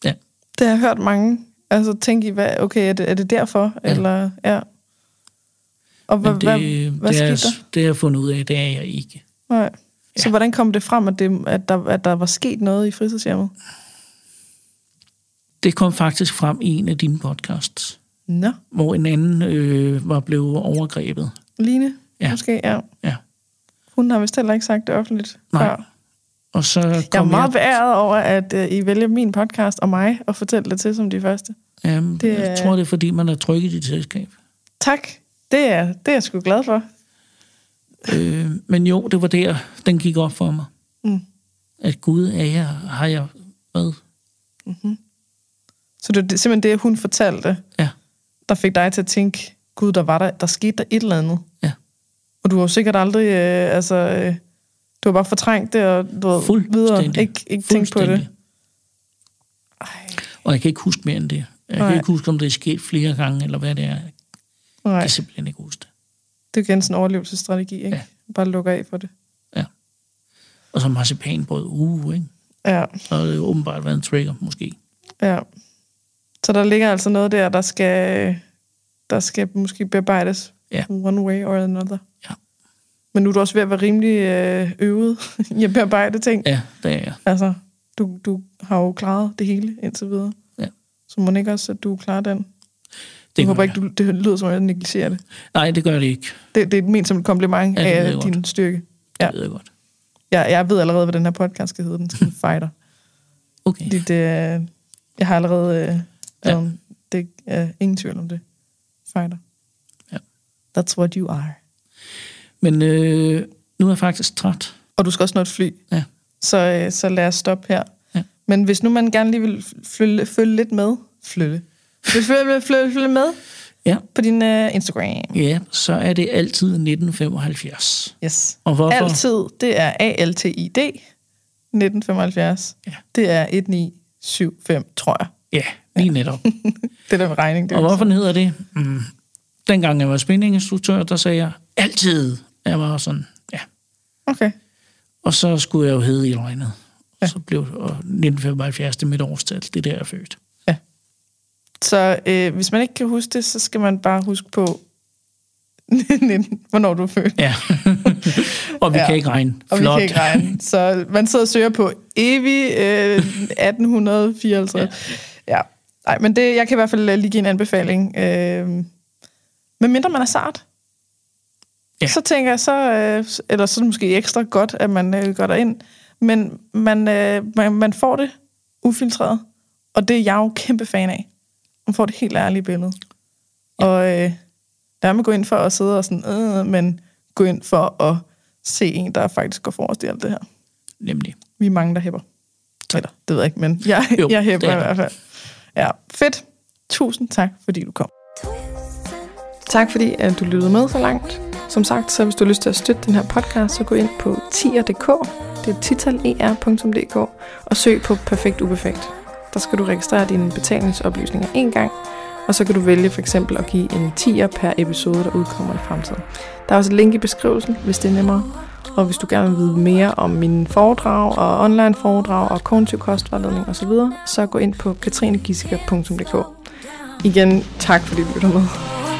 ja. Det har jeg hørt mange. Altså tænke i, hvad, okay, er det, er det derfor? Ja. Eller, ja. Og Men det, hvad, hvad det, skete er, der? det har jeg fundet ud af, det er jeg ikke. Nej. Så Ja. hvordan kom det frem, at, det, at, der, at der var sket noget i fritidshjemmet? Det kom faktisk frem i en af dine podcasts. Nå, hvor en anden øh, var blevet overgrebet. Line, Ja. måske, ja. Ja. Hun har vist heller ikke sagt det offentligt Nej. før. Og så Jeg er kom meget beæret over, at uh, I vælger min podcast og mig og fortælle det til som de første. Jamen, Det jeg tror, det er, fordi man er tryg i dit selskab. Tak. Det er, det er jeg sgu glad for. øh, men jo, det var der, den gik op for mig. Mm. At Gud er jeg, har jeg været. Så det er simpelthen det, hun fortalte, Ja, der fik dig til at tænke, gud, der var der, der skete der et eller andet. ja. Og du har jo sikkert aldrig, øh, altså, øh, du har bare fortrængt det, og du ved, videre, ikke, ikke tænkt på det. Ej, Og jeg kan ikke huske mere end det. Jeg Nej. kan ikke huske, om det er sket flere gange, eller hvad det er. Jeg nej, kan simpelthen ikke huske det. det er igen sådan en overlevelsesstrategi, ikke? Ja. Bare lukke af for det. Og så marcipanbrød, uh, ikke? Ja, Så har det jo åbenbart været en trigger, måske. ja. Så der ligger altså noget der, der skal, der skal måske bearbejdes Ja. one way or another. Ja. Men nu er du også ved at være rimelig øh, øvet (laughs) i at bearbejde ting. Ja, det er jeg. Altså, du, du har jo klaret det hele indtil videre. Ja. Så må ikke også, at du klarer den. Jeg håber ikke, du, det lyder som om, jeg negligerer det. Nej, det gør det ikke. Det, det er ment som et kompliment Ja, det af din godt. styrke. Det Ja. ved jeg godt. Jeg, jeg ved allerede, hvad den her podcast skal hedde. Den skal hedde Fighter. Okay. Fordi det, er- jeg har allerede... Øh, Ja. ja. Det er ingen tvivl om det. Fighter. Ja. That's what you are. Men øh, nu er jeg faktisk træt. Og du skal også nå et fly. Ja. Så, øh, så lad os stoppe her. Ja. Men hvis nu man gerne lige vil følge, følge lidt med... Flytte. Vil følge, følge, med Ja. på din uh, Instagram. Ja, så er det altid 1975. Yes. Og hvorfor? Altid, det er ALTID 1975. Ja. Det er 1975, tror jeg. Ja, lige netop. (laughs) Det der med regning. Det Og hvorfor den hedder det? Mm. Dengang jeg var spændinginstruktør, der sagde jeg altid. Jeg var sådan, ja. Okay. Og så skulle jeg jo hedde i regnet. Ja. Så blev og 1975 det mit årstal. Det er der, jeg er født. Så øh, hvis man ikke kan huske det, så skal man bare huske på, (laughs) hvornår du er født. Ja. og vi Ja. kan ikke regne. Og Flot. vi kan ikke regne. Så man sidder og søger på evig øh, 1854. Ja. ja. Nej, men det, jeg kan i hvert fald lige give en anbefaling. Øh, men mindre man er sart, Ja. så tænker jeg, så, øh, eller så er det måske ekstra godt, at man øh, går derind. Men man, øh, man, man får det ufiltreret, og det er jeg jo kæmpe fan af. Man får det helt ærlige billede. Ja. Og øh, lad mig gå ind for at sidde og sådan, øh, men gå ind for at se en, der faktisk går forrest i alt det her. Nemlig. Vi er mange, der hæpper. Eller, det ved jeg ikke, men jeg, Jo, (laughs) jeg hæpper det i er hvert fald. Ja, fedt. Tusind tak, fordi du kom. Tak fordi at du lyttede med så langt. Som sagt, så hvis du har lyst til at støtte den her podcast, så gå ind på tier.dk, det er titaler.dk, og søg på Perfekt Uperfekt. Der skal du registrere dine betalingsoplysninger en gang, og så kan du vælge for eksempel at give en tier per episode, der udkommer i fremtiden. Der er også et link i beskrivelsen, hvis det er nemmere. Og hvis du gerne vil vide mere om mine foredrag og online foredrag og kognitiv kostvejledning osv., så gå ind på katrinegissiker.dk. Igen, tak fordi du lytter med.